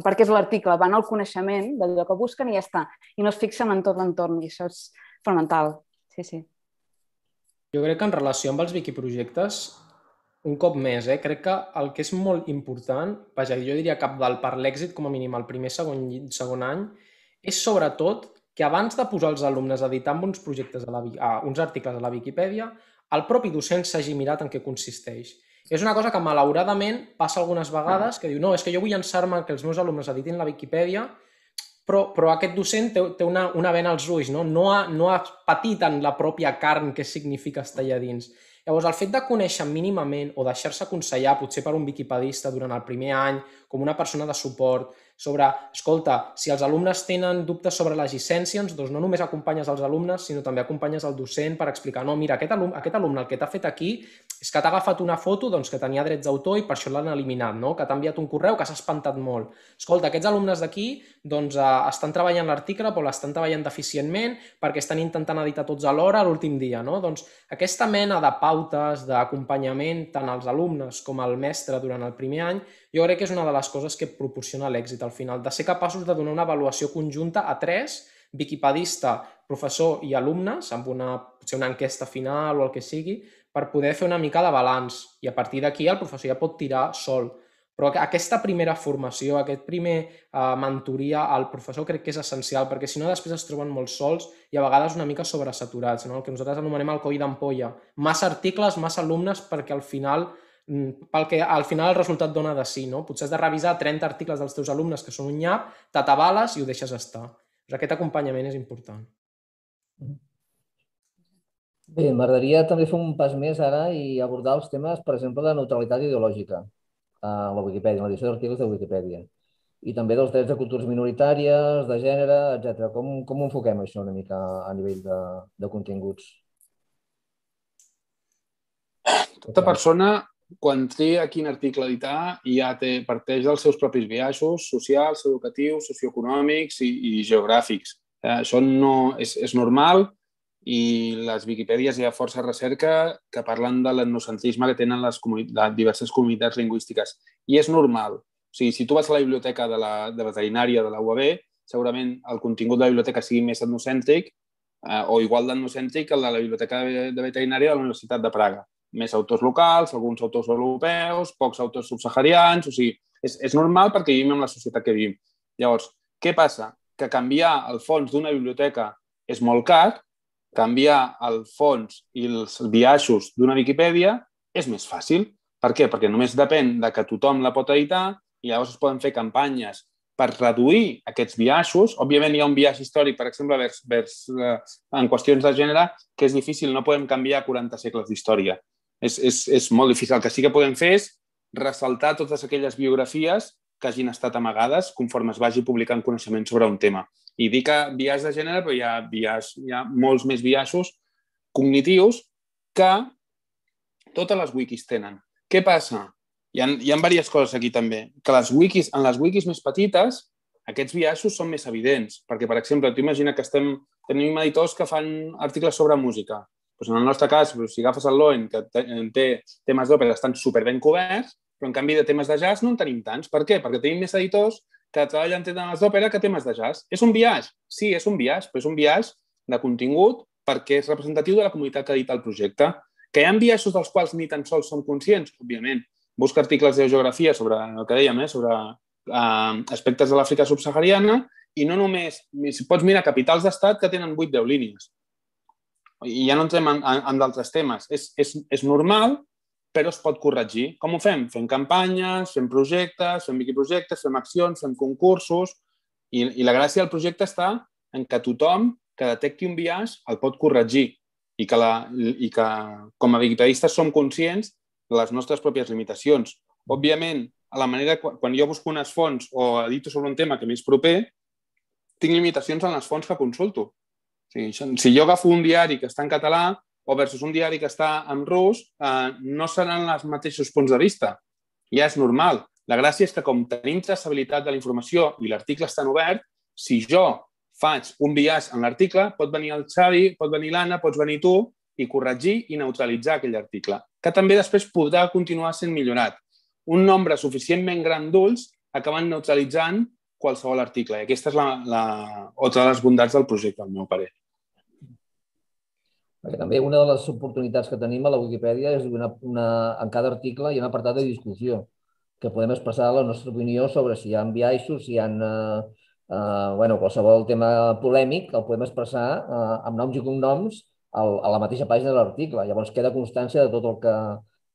Perquè és l'article, van al coneixement d'allò que busquen i ja està. I no es fixen en tot l'entorn, i això és fonamental. Sí, sí. Jo crec que en relació amb els wikiprojectes un cop més, eh, crec que el que és molt important, vaja, jo diria cap del per l'èxit, com a mínim el primer segon, segon any, és sobretot que abans de posar els alumnes a editar amb uns projectes, a la, a uns articles a la Viquipèdia, el propi docent s'hagi mirat en què consisteix. És una cosa que malauradament passa algunes vegades, que diu, no, és que jo vull llançar-me que els meus alumnes editin la Viquipèdia, però, però aquest docent té, té una, una vena als ulls, no? No, ha, no ha patit en la pròpia carn que significa estar allà dins. Llavors, el fet de conèixer mínimament o deixar-se aconsellar, potser per un viquipedista durant el primer any, com una persona de suport, sobre, escolta, si els alumnes tenen dubtes sobre les llicències, doncs no només acompanyes els alumnes, sinó també acompanyes el docent per explicar, no, mira, aquest alumne, aquest alumne el que t'ha fet aquí és que t'ha agafat una foto doncs, que tenia drets d'autor i per això l'han eliminat, no? que t'ha enviat un correu que s'ha espantat molt. Escolta, aquests alumnes d'aquí doncs, eh, estan treballant l'article però l'estan treballant deficientment perquè estan intentant editar tots alhora l'últim dia. No? Doncs aquesta mena de pautes d'acompanyament tant als alumnes com al mestre durant el primer any jo crec que és una de les coses que proporciona l'èxit al final, de ser capaços de donar una avaluació conjunta a tres, viquipedista, professor i alumnes, amb una, potser una enquesta final o el que sigui, per poder fer una mica de balanç i a partir d'aquí el professor ja pot tirar sol. Però aquesta primera formació, aquest primer uh, mentoria al professor crec que és essencial, perquè si no després es troben molt sols i a vegades una mica sobresaturats, no? el que nosaltres anomenem el coll d'ampolla. Massa articles, massa alumnes, perquè al final pel que al final el resultat dona de sí, no? Potser has de revisar 30 articles dels teus alumnes que són un nyap, t'atabales i ho deixes estar. Doncs aquest acompanyament és important. Bé, m'agradaria també fer un pas més ara i abordar els temes, per exemple, de neutralitat ideològica a la Wikipedia, a l'edició d'articles de Wikipedia. I també dels drets de cultures minoritàries, de gènere, etc. Com, com ho enfoquem això una mica a nivell de, de continguts? Tota persona quan tria quin article editar ja té, parteix dels seus propis biaixos socials, educatius, socioeconòmics i, i geogràfics. Eh, això no és, és normal i les Wikipèdies hi ha força recerca que parlen de l'etnocentrisme que tenen les, les diverses comunitats lingüístiques. I és normal. O sigui, si tu vas a la biblioteca de, la, de veterinària de la UAB, segurament el contingut de la biblioteca sigui més etnocèntric eh, o igual d'etnocèntric que el de la biblioteca de veterinària de la Universitat de Praga més autors locals, alguns autors europeus, pocs autors subsaharians, o sigui, és, és normal perquè vivim en la societat que vivim. Llavors, què passa? Que canviar el fons d'una biblioteca és molt car, canviar el fons i els biaixos d'una Viquipèdia és més fàcil. Per què? Perquè només depèn de que tothom la pot editar i llavors es poden fer campanyes per reduir aquests biaixos. Òbviament hi ha un biaix històric, per exemple, vers, vers, eh, en qüestions de gènere, que és difícil, no podem canviar 40 segles d'història és, és, és molt difícil. El que sí que podem fer és ressaltar totes aquelles biografies que hagin estat amagades conforme es vagi publicant coneixement sobre un tema. I dic que biaix de gènere, però hi ha, biaix, hi ha molts més biaixos cognitius que totes les wikis tenen. Què passa? Hi ha, hi ha diverses coses aquí també. Que les wikis, en les wikis més petites, aquests biaixos són més evidents. Perquè, per exemple, tu imagina que estem, tenim editors que fan articles sobre música doncs en el nostre cas, doncs, si agafes el Loen, que té temes d'òpera estan super ben coberts, però en canvi de temes de jazz no en tenim tants. Per què? Perquè tenim més editors que treballen temes d'òpera que temes de jazz. És un viatge? Sí, és un viatge, però és un viatge de contingut perquè és representatiu de la comunitat que edita el projecte. Que hi ha viatges dels quals ni tan sols som conscients, òbviament. Busca articles de geografia sobre el que dèiem, eh, sobre eh, aspectes de l'Àfrica subsahariana i no només, pots mirar capitals d'estat que tenen 8-10 línies i ja no entrem en, en, en d'altres temes. És, és, és normal, però es pot corregir. Com ho fem? Fem campanyes, fem projectes, fem wikiprojectes, fem accions, fem concursos, i, i la gràcia del projecte està en que tothom que detecti un biaix el pot corregir i que, la, i que com a wikipedistes som conscients de les nostres pròpies limitacions. Òbviament, a la manera, quan jo busco unes fonts o edito sobre un tema que m'és proper, tinc limitacions en les fonts que consulto. Sí, si jo agafo un diari que està en català o versus un diari que està en rus, eh, no seran els mateixos punts de vista. Ja és normal. La gràcia és que com tenim traçabilitat de la informació i l'article està obert, si jo faig un biaix en l'article, pot venir el Xavi, pot venir l'Anna, pots venir tu i corregir i neutralitzar aquell article, que també després podrà continuar sent millorat. Un nombre suficientment gran d'ulls acaben neutralitzant qualsevol article. I aquesta és la, la, otra de les bondats del projecte, al meu parer. Perquè també una de les oportunitats que tenim a la Wikipedia és una, una, en cada article hi ha un apartat de discussió que podem expressar la nostra opinió sobre si hi ha biaixos, si hi ha uh, uh, bueno, qualsevol tema polèmic, el podem expressar uh, amb noms i cognoms al, a la mateixa pàgina de l'article. Llavors queda constància de tot el que,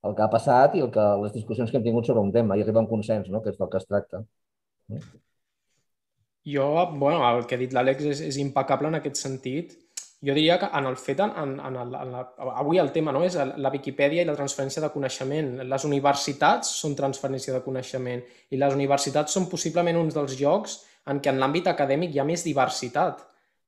el que ha passat i el que, les discussions que hem tingut sobre un tema i arriba a un consens, no? que és del que es tracta. Jo, bueno, el que ha dit l'Àlex és, és impecable en aquest sentit jo diria que en el fet, en, en, el, en la, avui el tema no, és la Viquipèdia i la transferència de coneixement. Les universitats són transferència de coneixement i les universitats són possiblement uns dels llocs en què en l'àmbit acadèmic hi ha més diversitat.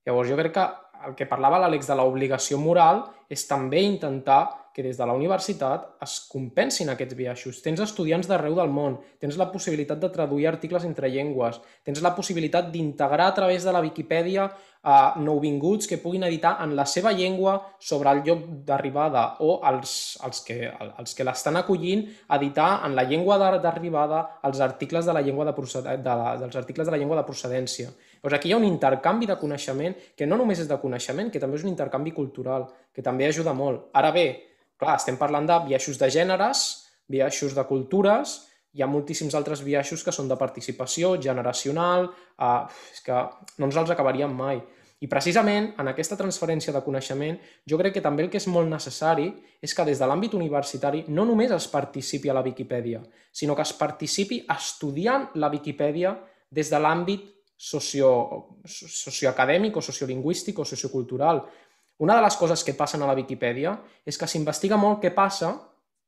Llavors jo crec que el que parlava l'Àlex de l'obligació moral és també intentar que des de la universitat es compensin aquests biaixos. Tens estudiants d'arreu del món, tens la possibilitat de traduir articles entre llengües, tens la possibilitat d'integrar a través de la Viquipèdia a nouvinguts que puguin editar en la seva llengua sobre el lloc d'arribada o els, els que, els que l'estan acollint editar en la llengua d'arribada els articles de la llengua de, de la, dels articles de la llengua de procedència. Doncs aquí hi ha un intercanvi de coneixement que no només és de coneixement, que també és un intercanvi cultural, que també ajuda molt. Ara bé, Clar, estem parlant de biaixos de gèneres, biaixos de cultures, hi ha moltíssims altres biaixos que són de participació, generacional, eh, és que no ens els acabaríem mai. I precisament en aquesta transferència de coneixement jo crec que també el que és molt necessari és que des de l'àmbit universitari no només es participi a la Viquipèdia, sinó que es participi estudiant la Viquipèdia des de l'àmbit socio, socioacadèmic o sociolingüístic o sociocultural. Una de les coses que passen a la Viquipèdia és que s'investiga molt què passa,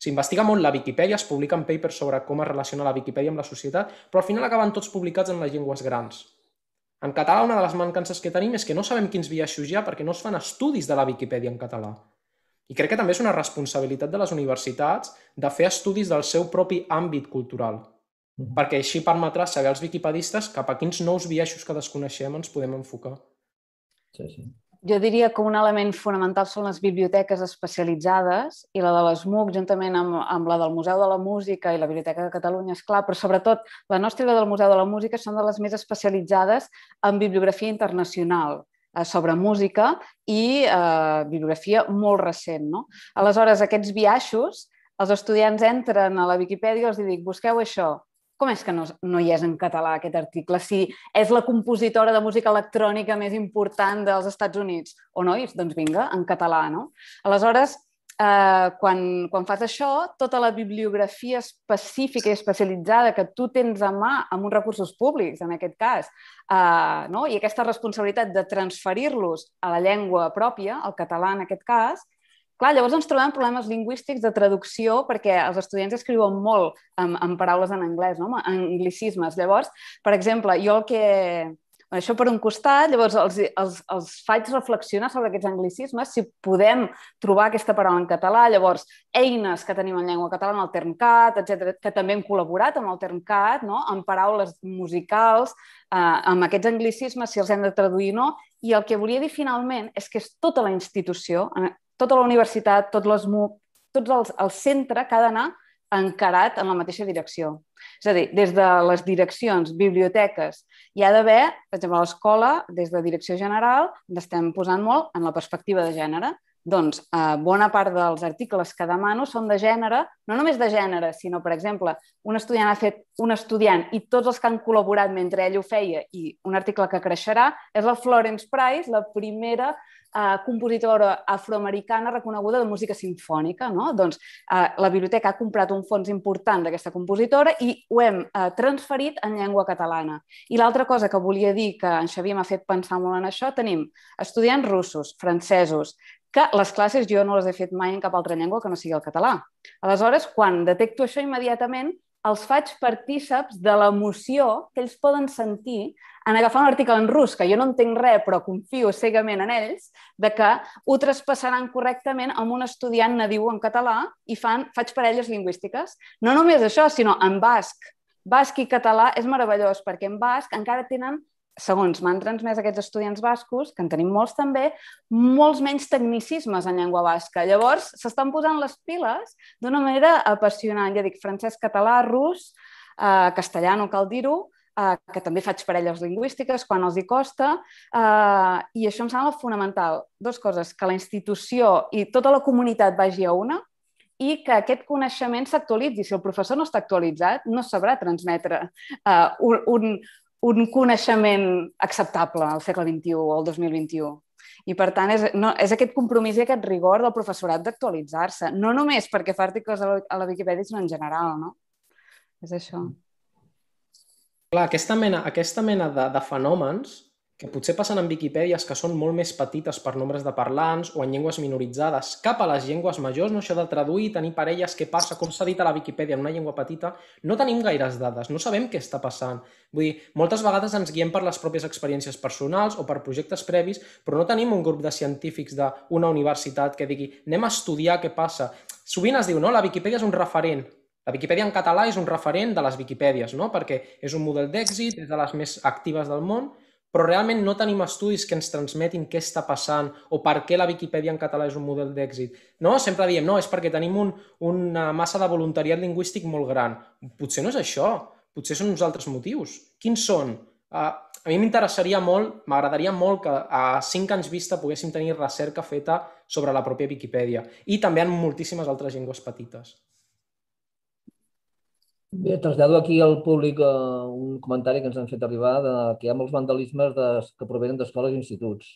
s'investiga molt la Viquipèdia, es publiquen papers sobre com es relaciona la Viquipèdia amb la societat, però al final acaben tots publicats en les llengües grans. En català, una de les mancances que tenim és que no sabem quins biaixos hi ha perquè no es fan estudis de la Viquipèdia en català. I crec que també és una responsabilitat de les universitats de fer estudis del seu propi àmbit cultural, mm. perquè així permetrà saber als viquipedistes cap a quins nous biaixos que desconeixem ens podem enfocar. Sí, sí jo diria que un element fonamental són les biblioteques especialitzades i la de l'ESMUC, juntament amb, amb la del Museu de la Música i la Biblioteca de Catalunya, és clar, però sobretot la nostra i la del Museu de la Música són de les més especialitzades en bibliografia internacional eh, sobre música i eh, bibliografia molt recent. No? Aleshores, aquests biaixos, els estudiants entren a la Viquipèdia i els dic, busqueu això, com és que no, no hi és en català aquest article? Si és la compositora de música electrònica més important dels Estats Units. O no? Doncs vinga, en català, no? Aleshores, eh, quan, quan fas això, tota la bibliografia específica i especialitzada que tu tens a mà amb uns recursos públics, en aquest cas, eh, no? i aquesta responsabilitat de transferir-los a la llengua pròpia, al català en aquest cas, Clar, llavors ens trobem problemes lingüístics de traducció perquè els estudiants escriuen molt amb, amb paraules en anglès, no? en anglicismes. Llavors, per exemple, jo el que... Això per un costat, llavors els, els, els faig reflexionar sobre aquests anglicismes, si podem trobar aquesta paraula en català, llavors eines que tenim en llengua catalana, el TermCat, etc, que també hem col·laborat amb el TermCat, no? amb paraules musicals, eh, amb aquests anglicismes, si els hem de traduir o no, i el que volia dir finalment és que és tota la institució, tota la universitat, tots les MUC, tots els, el centre que ha d'anar encarat en la mateixa direcció. És a dir, des de les direccions, biblioteques, hi ha d'haver, per exemple, a l'escola, des de direcció general, ens estem posant molt en la perspectiva de gènere. Doncs eh, bona part dels articles que demano són de gènere, no només de gènere, sinó, per exemple, un estudiant ha fet un estudiant i tots els que han col·laborat mentre ell ho feia i un article que creixerà és la Florence Price, la primera eh, compositora afroamericana reconeguda de música sinfònica. No? Doncs eh, la biblioteca ha comprat un fons important d'aquesta compositora i ho hem eh, transferit en llengua catalana. I l'altra cosa que volia dir, que en Xavier m'ha fet pensar molt en això, tenim estudiants russos, francesos, que les classes jo no les he fet mai en cap altra llengua que no sigui el català. Aleshores, quan detecto això immediatament, els faig partíceps de l'emoció que ells poden sentir en agafar un article en rus, que jo no entenc res, però confio cegament en ells, de que ho traspassaran correctament amb un estudiant nadiu en català i fan, faig parelles lingüístiques. No només això, sinó en basc. Basc i català és meravellós, perquè en basc encara tenen segons m'han transmès aquests estudiants bascos, que en tenim molts també, molts menys tecnicismes en llengua basca. Llavors, s'estan posant les piles d'una manera apassionant. Ja dic, francès, català, rus, eh, castellà, no cal dir-ho, eh, que també faig parelles lingüístiques quan els hi costa, eh, i això em sembla fonamental. Dos coses, que la institució i tota la comunitat vagi a una, i que aquest coneixement s'actualitzi. Si el professor no està actualitzat, no sabrà transmetre uh, un, un coneixement acceptable al segle XXI o al 2021. I, per tant, és, no, és aquest compromís i aquest rigor del professorat d'actualitzar-se. No només perquè fa articles a la, a la Viquipèdia, sinó en general, no? És això. Clar, aquesta mena, aquesta mena de, de fenòmens que potser passen en Viquipèdies que són molt més petites per nombres de parlants o en llengües minoritzades, cap a les llengües majors, no això de traduir, tenir parelles, què passa, com s'ha dit a la Viquipèdia en una llengua petita, no tenim gaires dades, no sabem què està passant. Vull dir, moltes vegades ens guiem per les pròpies experiències personals o per projectes previs, però no tenim un grup de científics d'una universitat que digui anem a estudiar què passa. Sovint es diu, no, la Viquipèdia és un referent, la Viquipèdia en català és un referent de les Viquipèdies, no? perquè és un model d'èxit, és de les més actives del món, però realment no tenim estudis que ens transmetin què està passant o per què la Viquipèdia en català és un model d'èxit. No? Sempre diem, no, és perquè tenim un, una massa de voluntariat lingüístic molt gran. Potser no és això, potser són uns altres motius. Quins són? Uh, a mi m'interessaria molt, m'agradaria molt que a cinc anys vista poguéssim tenir recerca feta sobre la pròpia Viquipèdia i també en moltíssimes altres llengües petites. Bé, trasllado aquí al públic uh, un comentari que ens han fet arribar de que hi ha molts vandalismes de, que provenen d'escoles i instituts.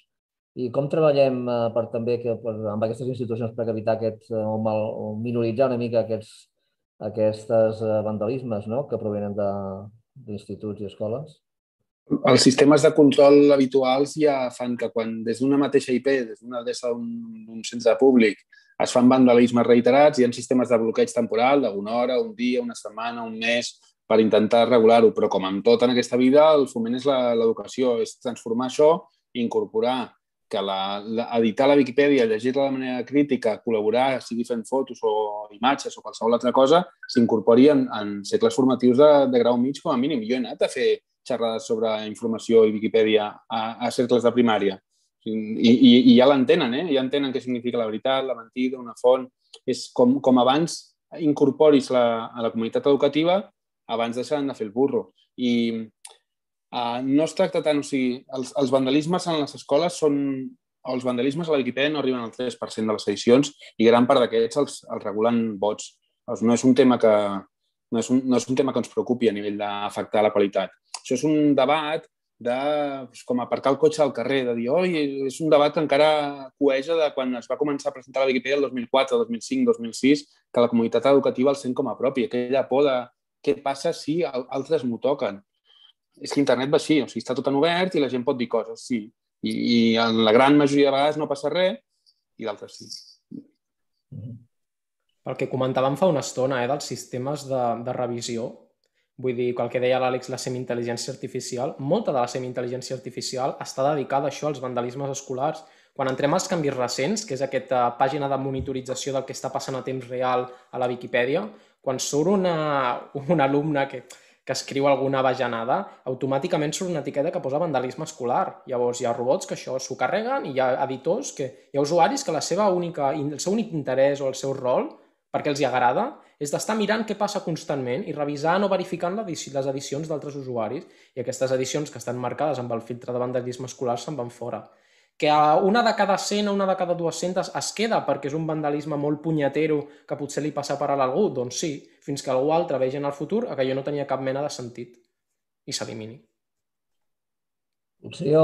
I com treballem uh, per també que, per, amb aquestes institucions per evitar aquest, uh, o, mal, o minoritzar una mica aquests, aquestes vandalismes no? que provenen d'instituts i escoles? Els sistemes de control habituals ja fan que quan des d'una mateixa IP, des d'una adreça d'un centre públic, es fan vandalismes reiterats, hi ha sistemes de bloqueig temporal d'una hora, un dia, una setmana, un mes, per intentar regular-ho, però com amb tot en aquesta vida, el foment és l'educació, és transformar això incorporar que la, la, editar la Viquipèdia, llegir-la de manera crítica, col·laborar, sigui fent fotos o imatges o qualsevol altra cosa, s'incorpori en, en segles formatius de, de grau mig com a mínim. Jo he anat a fer xerrades sobre informació i Viquipèdia a, a cercles de primària i, i, i ja l'entenen, eh? ja entenen què significa la veritat, la mentida, una font. És com, com abans incorporis la, a la comunitat educativa, abans deixaran de fer el burro. I uh, no es tracta tant, o sigui, els, els vandalismes en les escoles són els vandalismes a la Wikipedia no arriben al 3% de les edicions i gran part d'aquests els, els regulen vots. No és un tema que no és un, no és un tema que ens preocupi a nivell d'afectar la qualitat. Això és un debat de pues, com aparcar el cotxe al carrer, de dir, oi, és un debat que encara coeja de quan es va començar a presentar la Wikipedia el 2004, 2005, 2006, que la comunitat educativa el sent com a propi, aquella por de què passa si altres m'ho toquen. És que internet va així, o sigui, està tot en obert i la gent pot dir coses, sí. I, i en la gran majoria de vegades no passa res i d'altres sí. El que comentàvem fa una estona, eh, dels sistemes de, de revisió, Vull dir, el que deia l'Àlex, la semi-intel·ligència artificial, molta de la semi-intel·ligència artificial està dedicada a això, als vandalismes escolars. Quan entrem als canvis recents, que és aquesta pàgina de monitorització del que està passant a temps real a la Viquipèdia, quan surt una, un alumne que, que escriu alguna bajanada, automàticament surt una etiqueta que posa vandalisme escolar. Llavors hi ha robots que això s'ho carreguen i hi ha editors, que hi ha usuaris que la seva única, el seu únic interès o el seu rol, perquè els hi agrada, és d'estar mirant què passa constantment i revisant o verificant les edicions d'altres usuaris i aquestes edicions que estan marcades amb el filtre de vandalisme escolar se'n van fora. Que una de cada 100 o una de cada 200 es queda perquè és un vandalisme molt punyetero que potser li passa per a algú, doncs sí, fins que algú altre vegi en el futur que allò no tenia cap mena de sentit i s'elimini. Potser jo,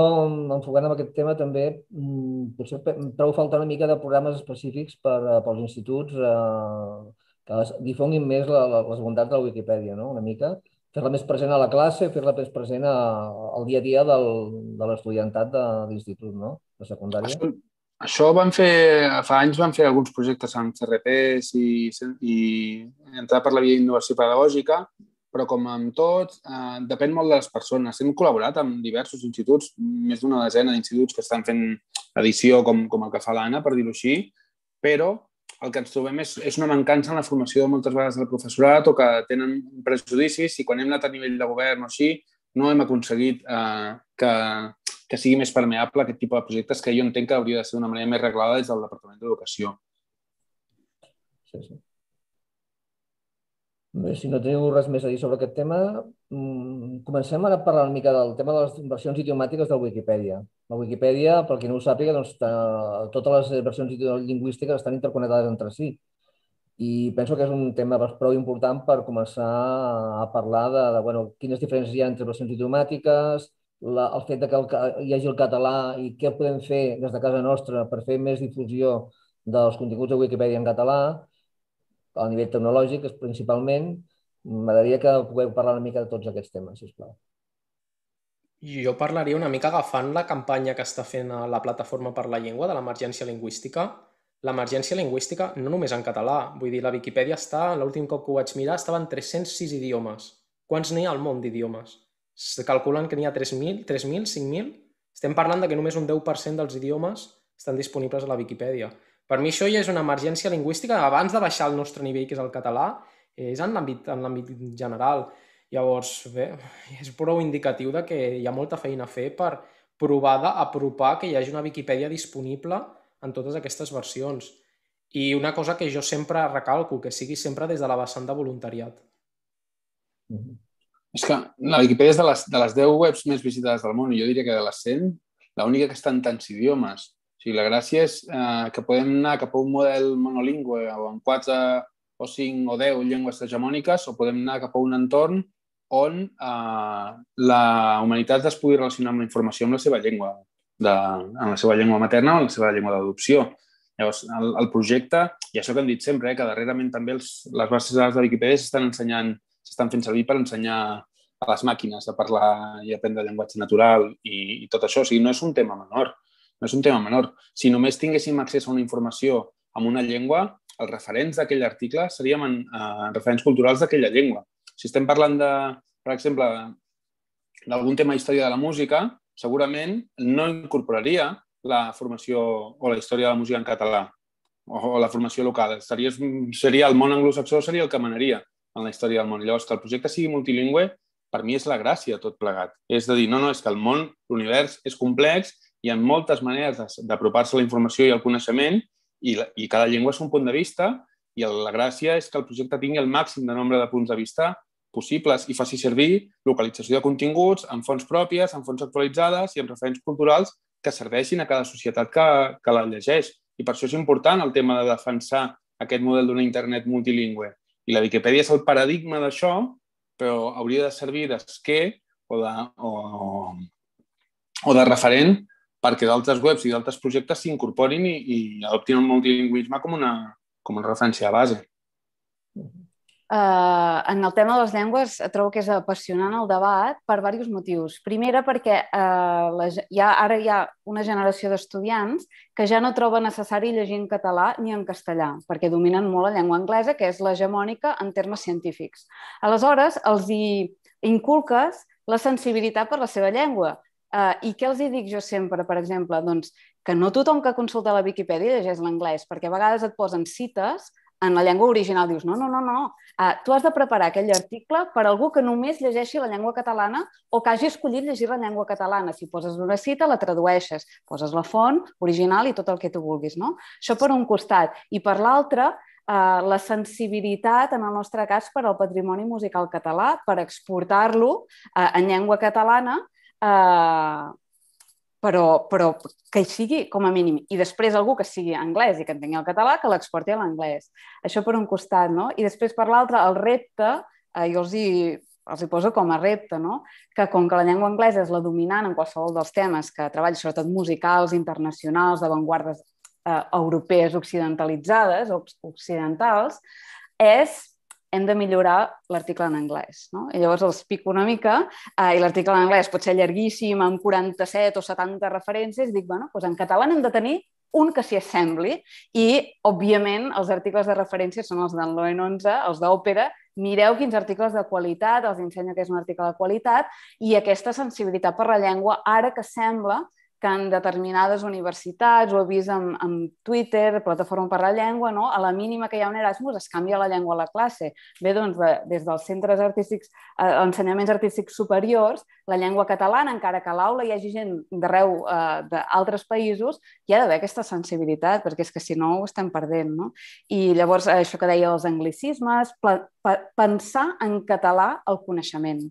enfocant en aquest tema, també mm, potser trobo falta una mica de programes específics per, eh, pels instituts eh, que difonguin més la, la, les bondats de la Wikipedia, no? una mica. Fer-la més present a la classe, fer-la més present al dia a dia del, de l'estudiantat de l'institut, no? de secundària. Això, això van fer, fa anys van fer alguns projectes amb CRPs i, i entrar per la via d'innovació pedagògica, però com amb tot, eh, depèn molt de les persones. Hem col·laborat amb diversos instituts, més d'una desena d'instituts que estan fent edició com, com el que fa l'Anna, per dir-ho així, però el que ens trobem és, és una mancança en la formació de moltes vegades del professorat o que tenen prejudicis i quan hem anat a nivell de govern o així no hem aconseguit eh, que, que sigui més permeable aquest tipus de projectes que jo entenc que hauria de ser d'una manera més reglada des del Departament d'Educació. Sí, sí. Si no teniu res més a dir sobre aquest tema, mm, comencem ara a parlar una mica del tema de les versions idiomàtiques de Wikipedia. La Wikipedia, per qui no ho sàpiga, doncs, totes les versions lingüístiques estan interconnectades entre si. I penso que és un tema prou important per començar a parlar de, de bueno, quines diferències hi ha entre versions idiomàtiques, la, el fet de que el, hi hagi el català i què podem fer des de casa nostra per fer més difusió dels continguts de Wikipedia en català, a nivell tecnològic, principalment, m'agradaria que pugueu parlar una mica de tots aquests temes, sisplau. Jo parlaria una mica agafant la campanya que està fent la Plataforma per la Llengua de l'emergència lingüística. L'emergència lingüística no només en català, vull dir, la Viquipèdia està, l'últim cop que ho vaig mirar, estava en 306 idiomes. Quants n'hi ha al món d'idiomes? Se calculen que n'hi ha 3.000, 3.000, 5.000? Estem parlant de que només un 10% dels idiomes estan disponibles a la Viquipèdia. Per mi això ja és una emergència lingüística abans de baixar el nostre nivell, que és el català, és en l'àmbit general. Llavors, bé, és prou indicatiu de que hi ha molta feina a fer per provar d'apropar que hi hagi una Viquipèdia disponible en totes aquestes versions. I una cosa que jo sempre recalco, que sigui sempre des de la vessant de voluntariat. Mm -hmm. És que la Viquipèdia és de les, de les 10 webs més visitades del món i jo diria que de les 100, l'única que està en tants idiomes. O sigui, la gràcia és eh, que podem anar cap a un model monolingüe o en 4 o 5 o 10 llengües hegemòniques o podem anar cap a un entorn on eh, la humanitat es pugui relacionar amb la informació amb la seva llengua, de, en la seva llengua materna o en la seva llengua d'adopció. Llavors, el, el projecte, i això que hem dit sempre, eh, que darrerament també els, les bases de de Wikipedia s'estan ensenyant, s'estan fent servir per ensenyar a les màquines a parlar i aprendre llenguatge natural i, i tot això. O sigui, no és un tema menor. No és un tema menor. Si només tinguéssim accés a una informació amb una llengua, els referents d'aquell article seríem en, eh, referents culturals d'aquella llengua. Si estem parlant de, per exemple, d'algun tema història de la música, segurament no incorporaria la formació o la història de la música en català o la formació local. Seria, seria el món anglosaxó seria el que manaria en la història del món. Llavors, que el projecte sigui multilingüe, per mi és la gràcia tot plegat. És de dir, no, no, és que el món, l'univers és complex, hi ha moltes maneres d'apropar-se a la informació i al coneixement i, la, i cada llengua és un punt de vista i la gràcia és que el projecte tingui el màxim de nombre de punts de vista possibles i faci servir localització de continguts amb fonts pròpies, amb fonts actualitzades i amb referents culturals que serveixin a cada societat que, que la llegeix. I per això és important el tema de defensar aquest model d'una internet multilingüe. I la Viquipèdia és el paradigma d'això, però hauria de servir d'esquer o, de, o, o de referent perquè d'altres webs i d'altres projectes s'incorporin i, i adoptin el multilingüisme com una, com una referència a base. Uh, en el tema de les llengües trobo que és apassionant el debat per diversos motius. Primera, perquè uh, la, ha, ara hi ha una generació d'estudiants que ja no troba necessari llegir en català ni en castellà, perquè dominen molt la llengua anglesa, que és l'hegemònica en termes científics. Aleshores, els hi inculques la sensibilitat per la seva llengua. Uh, I què els hi dic jo sempre, per exemple? Doncs que no tothom que consulta la Viquipèdia llegeix l'anglès, perquè a vegades et posen cites en la llengua original dius, no, no, no, no, uh, tu has de preparar aquell article per algú que només llegeixi la llengua catalana o que hagi escollit llegir la llengua catalana. Si poses una cita, la tradueixes, poses la font original i tot el que tu vulguis. No? Això per un costat. I per l'altre, uh, la sensibilitat, en el nostre cas, per al patrimoni musical català, per exportar-lo uh, en llengua catalana, uh, però, però que sigui com a mínim. I després algú que sigui anglès i que entengui el català, que l'exporti a l'anglès. Això per un costat, no? I després per l'altre, el repte, eh, jo els hi, els hi poso com a repte, no? que com que la llengua anglesa és la dominant en qualsevol dels temes que treballi, sobretot musicals, internacionals, d'avantguardes eh, europees occidentalitzades o occidentals, és hem de millorar l'article en anglès. No? I llavors els pico una mica eh, i l'article en anglès pot ser llarguíssim, amb 47 o 70 referències, i dic, bueno, doncs en català hem de tenir un que s'hi assembli i, òbviament, els articles de referència són els del Loen 11, els d'òpera, mireu quins articles de qualitat, els ensenyo que és un article de qualitat i aquesta sensibilitat per la llengua, ara que sembla que en determinades universitats, ho he vist en, en Twitter, Plataforma per la Llengua, no? a la mínima que hi ha un Erasmus es canvia la llengua a la classe. Bé, doncs, de, des dels centres artístics, eh, ensenyaments artístics superiors, la llengua catalana, encara que a l'aula hi hagi gent d'arreu eh, d'altres països, hi ha d'haver aquesta sensibilitat, perquè és que si no ho estem perdent. No? I llavors, això que deia els anglicismes, pensar en català el coneixement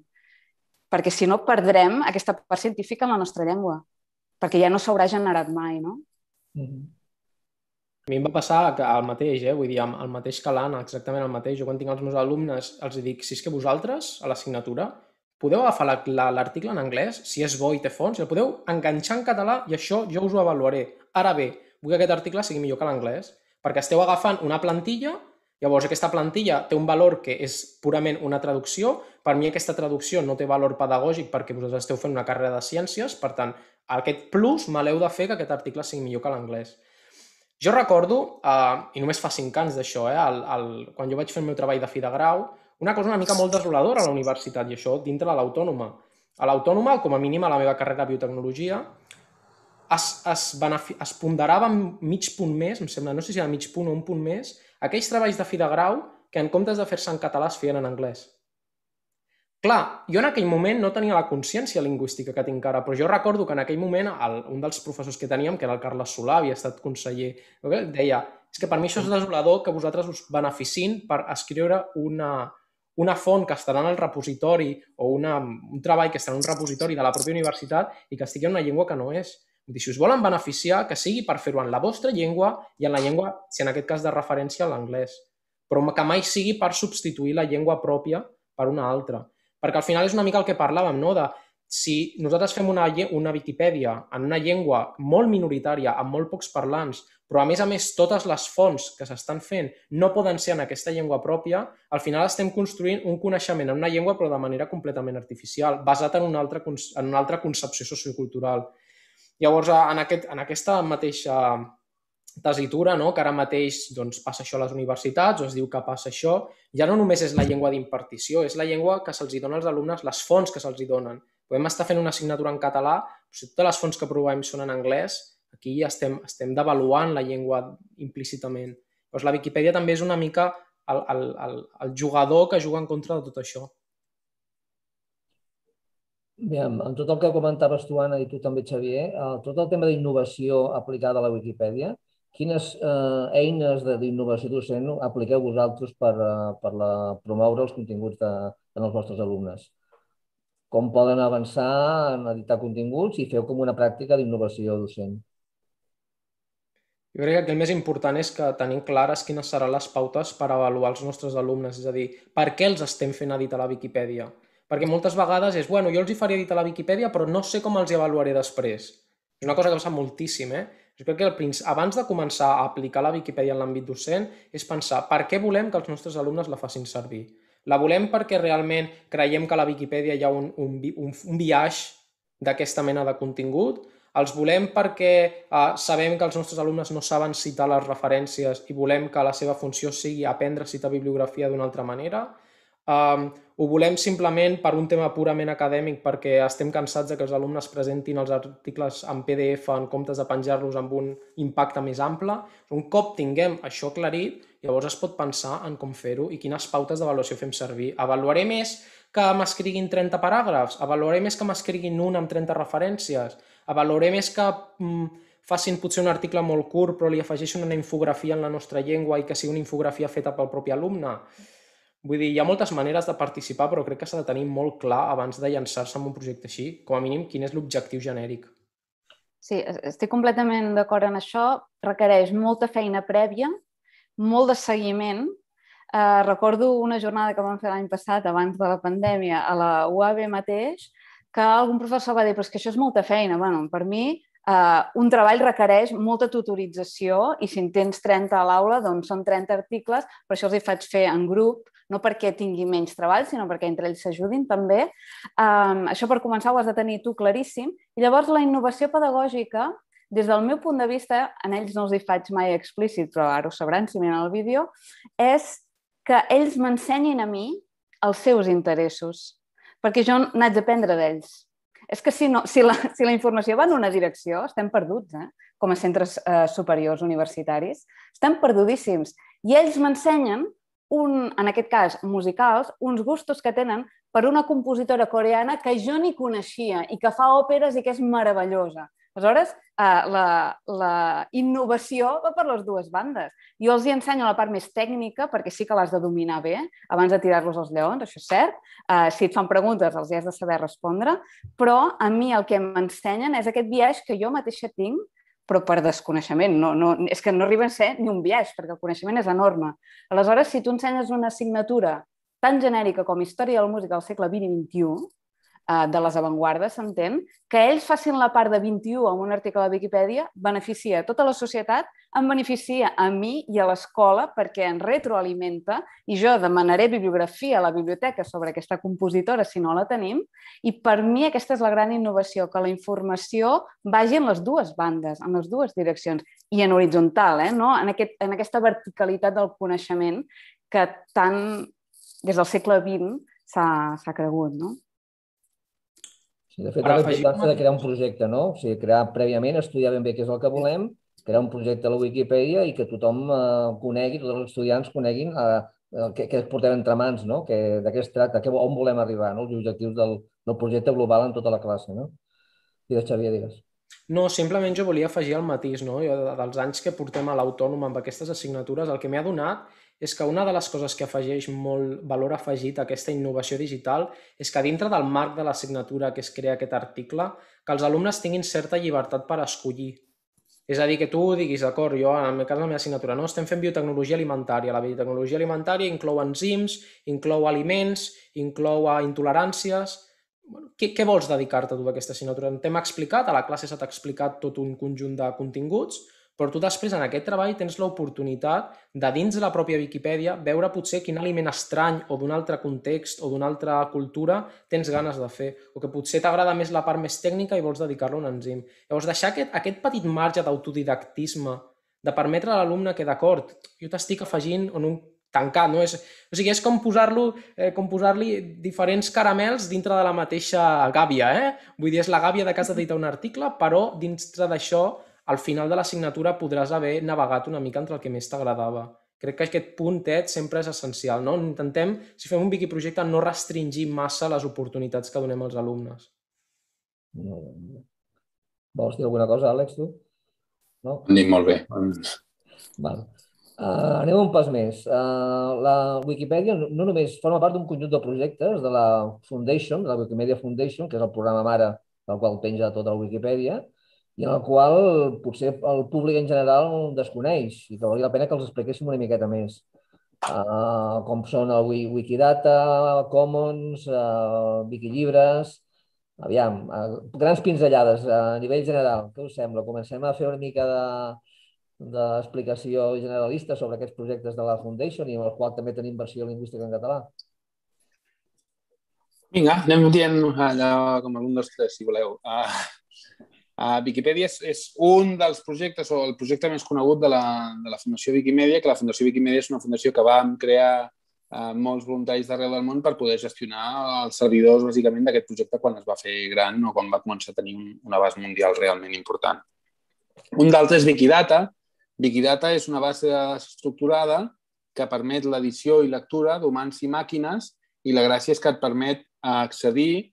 perquè si no perdrem aquesta part científica en la nostra llengua perquè ja no s'haurà generat mai, no? Mm -hmm. A mi em va passar que el mateix, eh? vull dir, el mateix que l'Anna, exactament el mateix. Jo quan tinc els meus alumnes els dic, si és que vosaltres, a l'assignatura, podeu agafar l'article en anglès, si és bo i té fons, i el podeu enganxar en català i això jo us ho avaluaré. Ara bé, vull que aquest article sigui millor que l'anglès, perquè esteu agafant una plantilla Llavors, aquesta plantilla té un valor que és purament una traducció. Per mi aquesta traducció no té valor pedagògic perquè vosaltres esteu fent una carrera de ciències, per tant, aquest plus me l'heu de fer que aquest article sigui millor que l'anglès. Jo recordo, eh, i només fa cinc anys d'això, eh, el, el, quan jo vaig fer el meu treball de fi de grau, una cosa una mica molt desoladora a la universitat, i això dintre de l'autònoma. A l'autònoma, com a mínim a la meva carrera de biotecnologia, es, es, es ponderava mig punt més, em sembla, no sé si era mig punt o un punt més, aquells treballs de fi de grau que en comptes de fer-se en català es feien en anglès. Clar, jo en aquell moment no tenia la consciència lingüística que tinc ara, però jo recordo que en aquell moment el, un dels professors que teníem, que era el Carles Solà, havia estat conseller, deia és que per mi això és desolador que vosaltres us beneficin per escriure una, una font que estarà en el repositori o una, un treball que estarà en un repositori de la pròpia universitat i que estigui en una llengua que no és. Vull si us volen beneficiar, que sigui per fer-ho en la vostra llengua i en la llengua, si en aquest cas de referència, l'anglès. Però que mai sigui per substituir la llengua pròpia per una altra. Perquè al final és una mica el que parlàvem, no? de si nosaltres fem una, una Viquipèdia en una llengua molt minoritària, amb molt pocs parlants, però a més a més totes les fonts que s'estan fent no poden ser en aquesta llengua pròpia, al final estem construint un coneixement en una llengua però de manera completament artificial, basat en una altra, en una altra concepció sociocultural. Llavors, en, aquest, en aquesta mateixa tesitura, no? que ara mateix doncs, passa això a les universitats, o es diu que passa això, ja no només és la llengua d'impartició, és la llengua que se'ls dona als alumnes, les fonts que se'ls donen. Podem estar fent una assignatura en català, però si totes les fonts que provem són en anglès, aquí estem, estem devaluant la llengua implícitament. Doncs la Viquipèdia també és una mica el, el, el, el jugador que juga en contra de tot això. Bé, amb tot el que comentaves tu, Anna, i tu també, Xavier, eh, tot el tema d'innovació aplicada a la Wikipedia, quines eh, eines d'innovació docent apliqueu vosaltres per, uh, per la, promoure els continguts de, en els vostres alumnes? Com poden avançar en editar continguts i feu com una pràctica d'innovació docent? Jo crec que el més important és que tenim clares quines seran les pautes per avaluar els nostres alumnes, és a dir, per què els estem fent editar la Viquipèdia? Perquè moltes vegades és, bueno, jo els hi faria editar la Viquipèdia, però no sé com els hi avaluaré després. És una cosa que passa moltíssim, eh? Jo crec que el, abans de començar a aplicar la Viquipèdia en l'àmbit docent és pensar per què volem que els nostres alumnes la facin servir. La volem perquè realment creiem que a la Viquipèdia hi ha un, un, un, un viatge d'aquesta mena de contingut, els volem perquè eh, sabem que els nostres alumnes no saben citar les referències i volem que la seva funció sigui aprendre a citar bibliografia d'una altra manera, Um, ho volem simplement per un tema purament acadèmic perquè estem cansats de que els alumnes presentin els articles en PDF en comptes de penjar-los amb un impacte més ample. Un cop tinguem això aclarit, llavors es pot pensar en com fer-ho i quines pautes d'avaluació fem servir. Avaluaré més que m'escriguin 30 paràgrafs? Avaluaré més que m'escriguin un amb 30 referències? Avaluaré més que mm, facin potser un article molt curt però li afegeixin una infografia en la nostra llengua i que sigui una infografia feta pel propi alumne? Vull dir, hi ha moltes maneres de participar, però crec que s'ha de tenir molt clar abans de llançar-se en un projecte així, com a mínim, quin és l'objectiu genèric. Sí, estic completament d'acord en això. Requereix molta feina prèvia, molt de seguiment. Eh, recordo una jornada que vam fer l'any passat, abans de la pandèmia, a la UAB mateix, que algun professor va dir, però és que això és molta feina. Bueno, per mi, Uh, un treball requereix molta tutorització i si en tens 30 a l'aula, doncs són 30 articles, però això els hi faig fer en grup, no perquè tingui menys treball, sinó perquè entre ells s'ajudin també. Um, això per començar ho has de tenir tu claríssim. I llavors la innovació pedagògica, des del meu punt de vista, en ells no els hi faig mai explícit, però ara ho sabran si miren el vídeo, és que ells m'ensenyin a mi els seus interessos, perquè jo n'haig d'aprendre d'ells és que si, no, si, la, si la informació va en una direcció, estem perduts, eh? com a centres eh, superiors universitaris. Estem perdudíssims. I ells m'ensenyen, un, en aquest cas musicals, uns gustos que tenen per una compositora coreana que jo ni coneixia i que fa òperes i que és meravellosa. Aleshores, eh, la, la innovació va per les dues bandes. Jo els hi ensenyo la part més tècnica, perquè sí que l'has de dominar bé abans de tirar-los als lleons, això és cert. Eh, si et fan preguntes, els hi has de saber respondre. Però a mi el que m'ensenyen és aquest viatge que jo mateixa tinc, però per desconeixement. No, no, és que no arriba a ser ni un viatge, perquè el coneixement és enorme. Aleshores, si tu ensenyes una assignatura tan genèrica com Història de la música del segle XX i XXI, Eh, de les avantguardes, s'entén, que ells facin la part de 21 en un article de Viquipèdia beneficia tota la societat em beneficia a mi i a l'escola perquè en retroalimenta i jo demanaré bibliografia a la biblioteca sobre aquesta compositora si no la tenim i per mi aquesta és la gran innovació, que la informació vagi en les dues bandes, en les dues direccions i en horitzontal, eh? no? en, aquest, en aquesta verticalitat del coneixement que tant des del segle XX s'ha cregut. No? Sí, de fet, la importància de crear un projecte, no? O sigui, crear prèviament, estudiar ben bé què és el que volem, crear un projecte a la Wikipedia i que tothom eh, conegui, tots els estudiants coneguin eh, què, què portem entre mans, no? Que, de què es tracta, que, on volem arribar, no? els objectius del, del projecte global en tota la classe. No? Digues, Xavier, digues. No, simplement jo volia afegir el matís, no? Jo, dels anys que portem a l'autònom amb aquestes assignatures, el que m'ha donat és que una de les coses que afegeix molt valor afegit a aquesta innovació digital és que dintre del marc de l'assignatura que es crea aquest article, que els alumnes tinguin certa llibertat per escollir. És a dir, que tu diguis, d'acord, jo en el cas la meva assignatura, no, estem fent biotecnologia alimentària. La biotecnologia alimentària inclou enzims, inclou aliments, inclou intoleràncies... Bueno, què, què vols dedicar-te tu a aquesta assignatura? T'hem explicat, a la classe s'ha explicat tot un conjunt de continguts, però tu després en aquest treball tens l'oportunitat de dins de la pròpia Viquipèdia veure potser quin aliment estrany o d'un altre context o d'una altra cultura tens ganes de fer o que potser t'agrada més la part més tècnica i vols dedicar-lo a un enzim. Llavors, deixar aquest, aquest petit marge d'autodidactisme de permetre a l'alumne que, d'acord, jo t'estic afegint en un tancat, no? És, o sigui, és com posar-lo, eh, com posar-li diferents caramels dintre de la mateixa gàbia, eh? Vull dir, és la gàbia de casa d'editar un article, però dintre d'això al final de l'assignatura podràs haver navegat una mica entre el que més t'agradava. Crec que aquest punt, Ted, sempre és essencial. No? Intentem, si fem un wikiprojecte, no restringir massa les oportunitats que donem als alumnes. No, no. Vols dir alguna cosa, Àlex, tu? No? Anem molt bé. Val. Uh, anem un pas més. Uh, la Wikipedia no, no només forma part d'un conjunt de projectes de la Foundation, de la Wikimedia Foundation, que és el programa mare del qual penja tota la Wikipedia, i en el qual potser el públic en general desconeix i que valdria la pena que els expliquéssim una miqueta més. Uh, com són el Wikidata, Commons, uh, Wikilibres... Aviam, uh, grans pinzellades a nivell general. Què us sembla? Comencem a fer una mica de, d'explicació generalista sobre aquests projectes de la Foundation i en el qual també tenim versió lingüística en català. Vinga, anem dient allò com un, dos, tres, si voleu. Uh, Uh, Wikipedia és, és un dels projectes, o el projecte més conegut de la, de la Fundació Wikimedia, que la Fundació Wikimedia és una fundació que vam crear uh, molts voluntaris d'arreu del món per poder gestionar els servidors, bàsicament, d'aquest projecte quan es va fer gran o quan va començar a tenir un, un abast mundial realment important. Un d'altres és Wikidata. Wikidata és una base estructurada que permet l'edició i lectura d'humans i màquines i la gràcia és que et permet accedir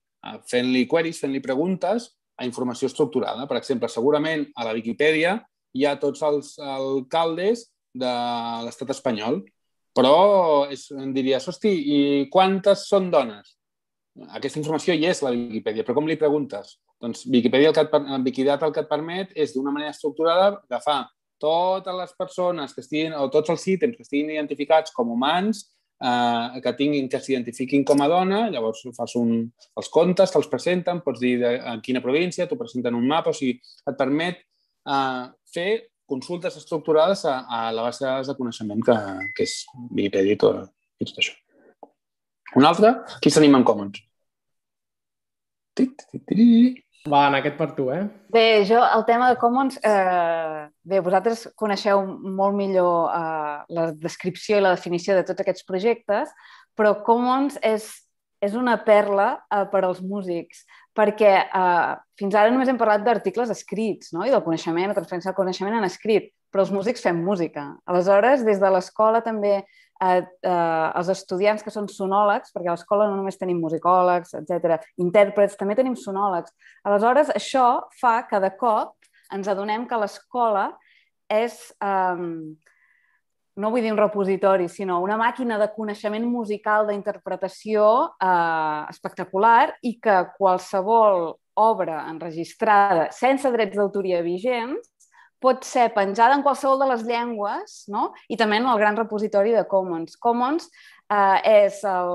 fent-li queries, fent-li preguntes a informació estructurada. Per exemple, segurament a la Viquipèdia hi ha tots els alcaldes de l'estat espanyol, però és, em diries, hosti, i quantes són dones? Aquesta informació hi és la Viquipèdia, però com li preguntes? Doncs Viquipèdia, el que et, Wikidata el que et permet és d'una manera estructurada agafar totes les persones que estiguin, o tots els ítems que estiguin identificats com humans eh, que tinguin, que s'identifiquin com a dona, llavors fas un, els comptes, te'ls presenten, pots dir de, en quina província, t'ho presenten un mapa, o sigui, et permet eh, fer consultes estructurades a, a la base de dades de coneixement que, que és Wikipedia i tot, i tot això. Un altre, qui s'anima en Commons? Va, en aquest per tu, eh? Bé, jo, el tema de Commons, eh, bé, vosaltres coneixeu molt millor eh, la descripció i la definició de tots aquests projectes, però Commons és, és una perla eh, per als músics, perquè eh, fins ara només hem parlat d'articles escrits no? i del coneixement, la transferència del coneixement en escrit, però els músics fem música. Aleshores, des de l'escola també eh, els estudiants que són sonòlegs, perquè a l'escola no només tenim musicòlegs, etc, intèrprets, també tenim sonòlegs. Aleshores, això fa que de cop ens adonem que l'escola és, eh, no vull dir un repositori, sinó una màquina de coneixement musical, d'interpretació eh, espectacular i que qualsevol obra enregistrada sense drets d'autoria vigents pot ser penjada en qualsevol de les llengües no? i també en el gran repositori de Commons. Commons eh, és el,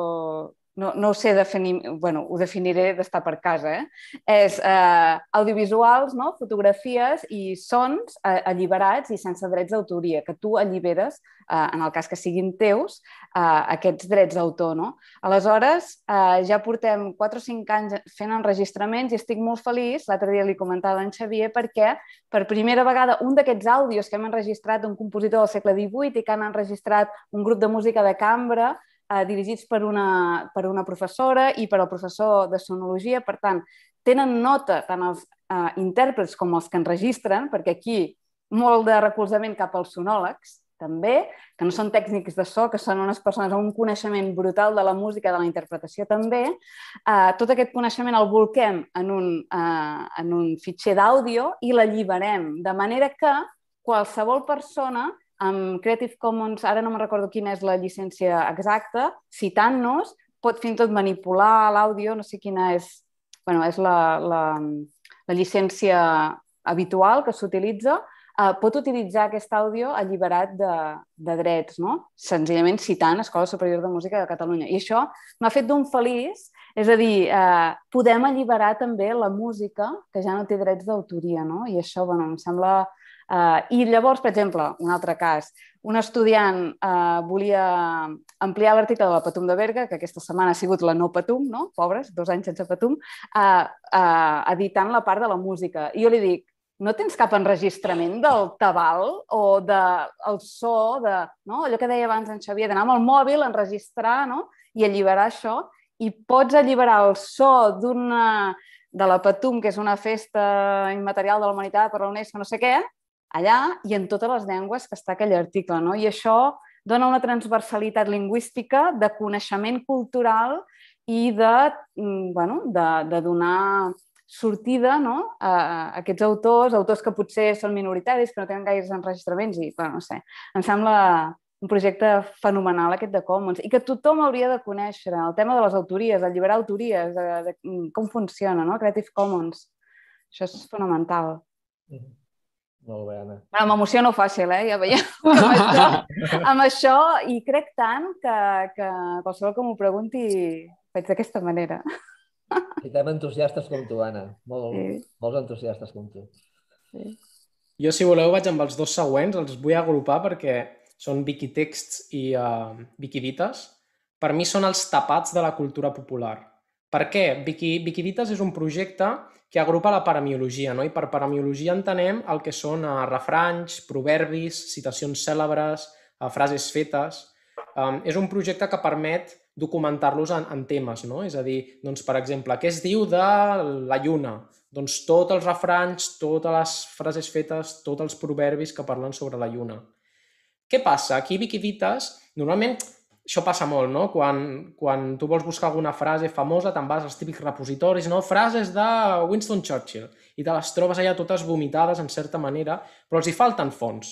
no, no ho sé definir, bueno, ho definiré d'estar per casa, eh? és eh, audiovisuals, no? fotografies i sons eh, alliberats i sense drets d'autoria, que tu alliberes, eh, en el cas que siguin teus, eh, aquests drets d'autor. No? Aleshores, eh, ja portem 4 o 5 anys fent enregistraments i estic molt feliç, l'altre dia li comentava en Xavier, perquè per primera vegada un d'aquests àudios que hem enregistrat d'un compositor del segle XVIII i que han enregistrat un grup de música de cambra, eh, dirigits per una, per una professora i per al professor de sonologia. Per tant, tenen nota tant els eh, intèrprets com els que enregistren, perquè aquí molt de recolzament cap als sonòlegs, també, que no són tècnics de so, que són unes persones amb un coneixement brutal de la música, de la interpretació també. Eh, tot aquest coneixement el volquem en un, eh, en un fitxer d'àudio i l'alliberem, de manera que qualsevol persona amb Creative Commons, ara no me recordo quina és la llicència exacta, citant-nos, pot fins tot manipular l'àudio, no sé quina és, bueno, és la, la, la llicència habitual que s'utilitza, eh, pot utilitzar aquest àudio alliberat de, de drets, no? senzillament citant Escola Superior de Música de Catalunya. I això m'ha fet d'un feliç, és a dir, eh, podem alliberar també la música que ja no té drets d'autoria, no? i això bueno, em sembla Uh, I llavors, per exemple, un altre cas, un estudiant uh, volia ampliar l'article de la Patum de Berga, que aquesta setmana ha sigut la no Patum, no? pobres, dos anys sense Patum, uh, uh, editant la part de la música. I jo li dic, no tens cap enregistrament del tabal o del de, so, de, no? allò que deia abans en Xavier, d'anar amb el mòbil, enregistrar no? i alliberar això, i pots alliberar el so d'una de la Patum, que és una festa immaterial de la humanitat per la UNESCO, no sé què, allà i en totes les llengües que està aquell article. No? I això dona una transversalitat lingüística de coneixement cultural i de, mm, bueno, de, de donar sortida no? a, aquests autors, autors que potser són minoritaris, que no tenen gaires enregistraments i, bueno, no sé, em sembla un projecte fenomenal aquest de Commons i que tothom hauria de conèixer, el tema de les autories, alliberar autories, de, de, de com funciona, no? Creative Commons. Això és fonamental. Mm -hmm. Molt bé, Anna. Bueno, m'emociono fàcil, eh? Ja veiem. amb, això, amb això, i crec tant que, que qualsevol que m'ho pregunti faig d'aquesta manera. Necessitem entusiastes com tu, Anna. Molt, sí. Molts entusiastes com tu. Sí. Jo, si voleu, vaig amb els dos següents. Els vull agrupar perquè són Wikitexts i uh, Wikidites. Per mi són els tapats de la cultura popular. Per què? Wikidites és un projecte que agrupa la paramiologia, no? i per paramiologia entenem el que són uh, refranys, proverbis, citacions cèlebres, uh, frases fetes. Um, és un projecte que permet documentar-los en, en temes, no? És a dir, doncs, per exemple, què es diu de la lluna? Doncs tots els refranys, totes les frases fetes, tots els proverbis que parlen sobre la lluna. Què passa? Aquí Wikidites, normalment això passa molt, no? Quan, quan tu vols buscar alguna frase famosa, te'n vas als típics repositoris, no? Frases de Winston Churchill, i te les trobes allà totes vomitades, en certa manera, però els hi falten fons.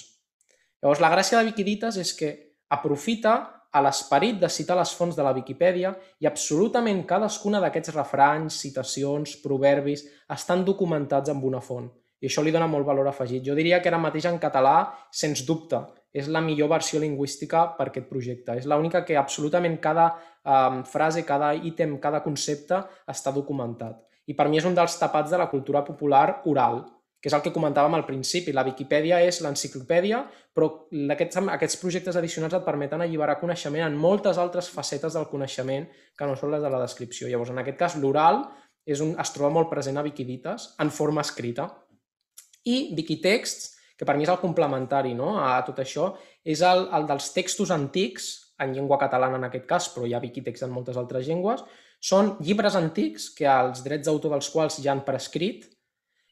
Llavors, la gràcia de Wikidites és que aprofita a l'esperit de citar les fonts de la Viquipèdia i absolutament cadascuna d'aquests refranys, citacions, proverbis estan documentats amb una font. I això li dona molt valor afegit. Jo diria que ara mateix en català, sens dubte, és la millor versió lingüística per aquest projecte. És l'única que absolutament cada um, frase, cada ítem, cada concepte està documentat. I per mi és un dels tapats de la cultura popular oral, que és el que comentàvem al principi. La Viquipèdia és l'enciclopèdia, però aquests, aquests projectes addicionals et permeten alliberar coneixement en moltes altres facetes del coneixement que no són les de la descripció. Llavors, en aquest cas, l'oral és un, es troba molt present a Wikidites en forma escrita. I Wikitexts que per mi és el complementari no? a tot això, és el, el dels textos antics, en llengua catalana en aquest cas, però hi ha Wikitext en moltes altres llengües, són llibres antics que els drets d'autor dels quals ja han prescrit,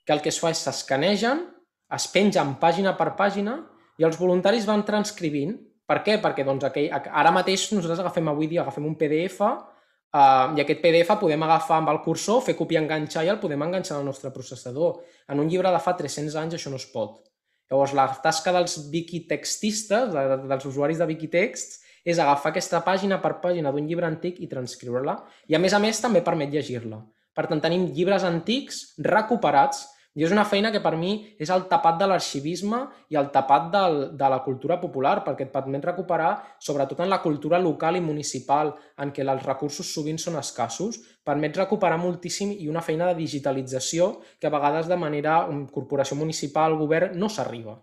que el que es fa és s'escanegen, es pengen pàgina per pàgina i els voluntaris van transcrivint. Per què? Perquè doncs, aquell, ara mateix nosaltres agafem avui dia agafem un PDF eh, i aquest PDF podem agafar amb el cursor, fer copiar enganxar i el podem enganxar al nostre processador. En un llibre de fa 300 anys això no es pot. Llavors, la tasca dels wikitextistes, dels usuaris de Wikitext, és agafar aquesta pàgina per pàgina d'un llibre antic i transcriure-la. I, a més a més, també permet llegir-la. Per tant, tenim llibres antics recuperats, I és una feina que per mi és el tapat de l'arxivisme i el tapat del, de la cultura popular, perquè et permet recuperar, sobretot en la cultura local i municipal, en què els recursos sovint són escassos, permet recuperar moltíssim i una feina de digitalització que a vegades de manera corporació municipal, govern, no s'arriba.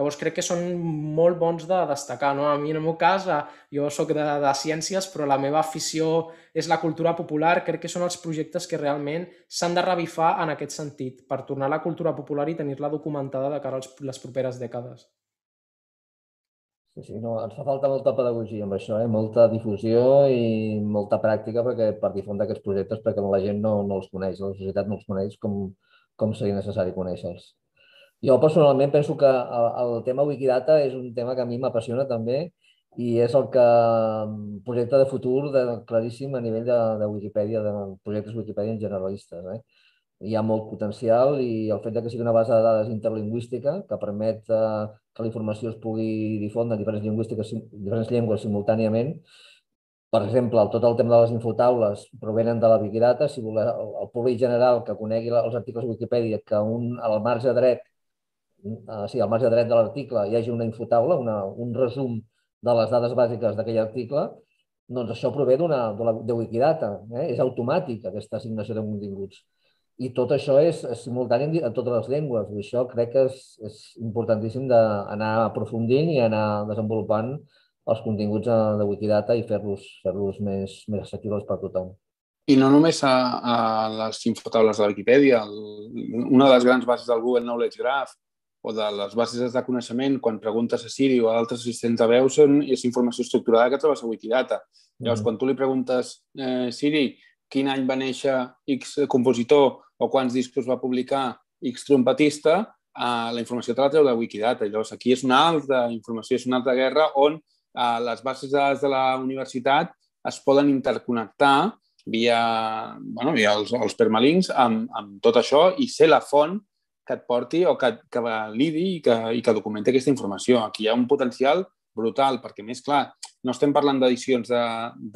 Llavors crec que són molt bons de destacar. No? A mi, en el meu cas, eh, jo sóc de, de ciències, però la meva afició és la cultura popular. Crec que són els projectes que realment s'han de revifar en aquest sentit, per tornar a la cultura popular i tenir-la documentada de cara a les properes dècades. Sí, sí, no, ens fa falta molta pedagogia amb això, eh? molta difusió i molta pràctica perquè per difondre aquests projectes perquè la gent no, no els coneix, la societat no els coneix com, com seria necessari conèixer-los. Jo personalment penso que el, tema Wikidata és un tema que a mi m'apassiona també i és el que mm, projecte de futur de, claríssim a nivell de, de Wikipedia, de projectes Wikipedia en generalistes. Eh? Hi ha molt potencial i el fet que sigui una base de dades interlingüística que permet eh, que la informació es pugui difondre en diferents, lingüístiques, diferents llengües simultàniament. Per exemple, tot el tema de les infotaules provenen de la Wikidata. Si voleu, el públic general que conegui els articles de Wikipedia, que un, al marge dret uh, sí, al marge dret de l'article hi hagi una infotaula, una, un resum de les dades bàsiques d'aquell article, doncs això prové d'una de Wikidata, eh? és automàtic aquesta assignació de continguts. I tot això és, és simultani en totes les llengües. I això crec que és, és importantíssim d'anar aprofundint i anar desenvolupant els continguts de Wikidata i fer-los fer, -los, més, més assequibles per a tothom. I no només a, a les infotaules de Wikipedia. El, una de les grans bases del Google Knowledge Graph o de les bases de coneixement, quan preguntes a Siri o a altres assistents de veu, són, és informació estructurada que trobes a Wikidata. Llavors, mm. quan tu li preguntes, eh, Siri, quin any va néixer X compositor o quants discos va publicar X trompetista, eh, la informació te la treu de Wikidata. Llavors, aquí és una altra informació, és una altra guerra on eh, les bases de dades de la universitat es poden interconnectar via, bueno, via els, els permalinks amb, amb tot això i ser la font que et porti o que, que validi i que, i que documenti aquesta informació. Aquí hi ha un potencial brutal, perquè més clar, no estem parlant d'edicions de,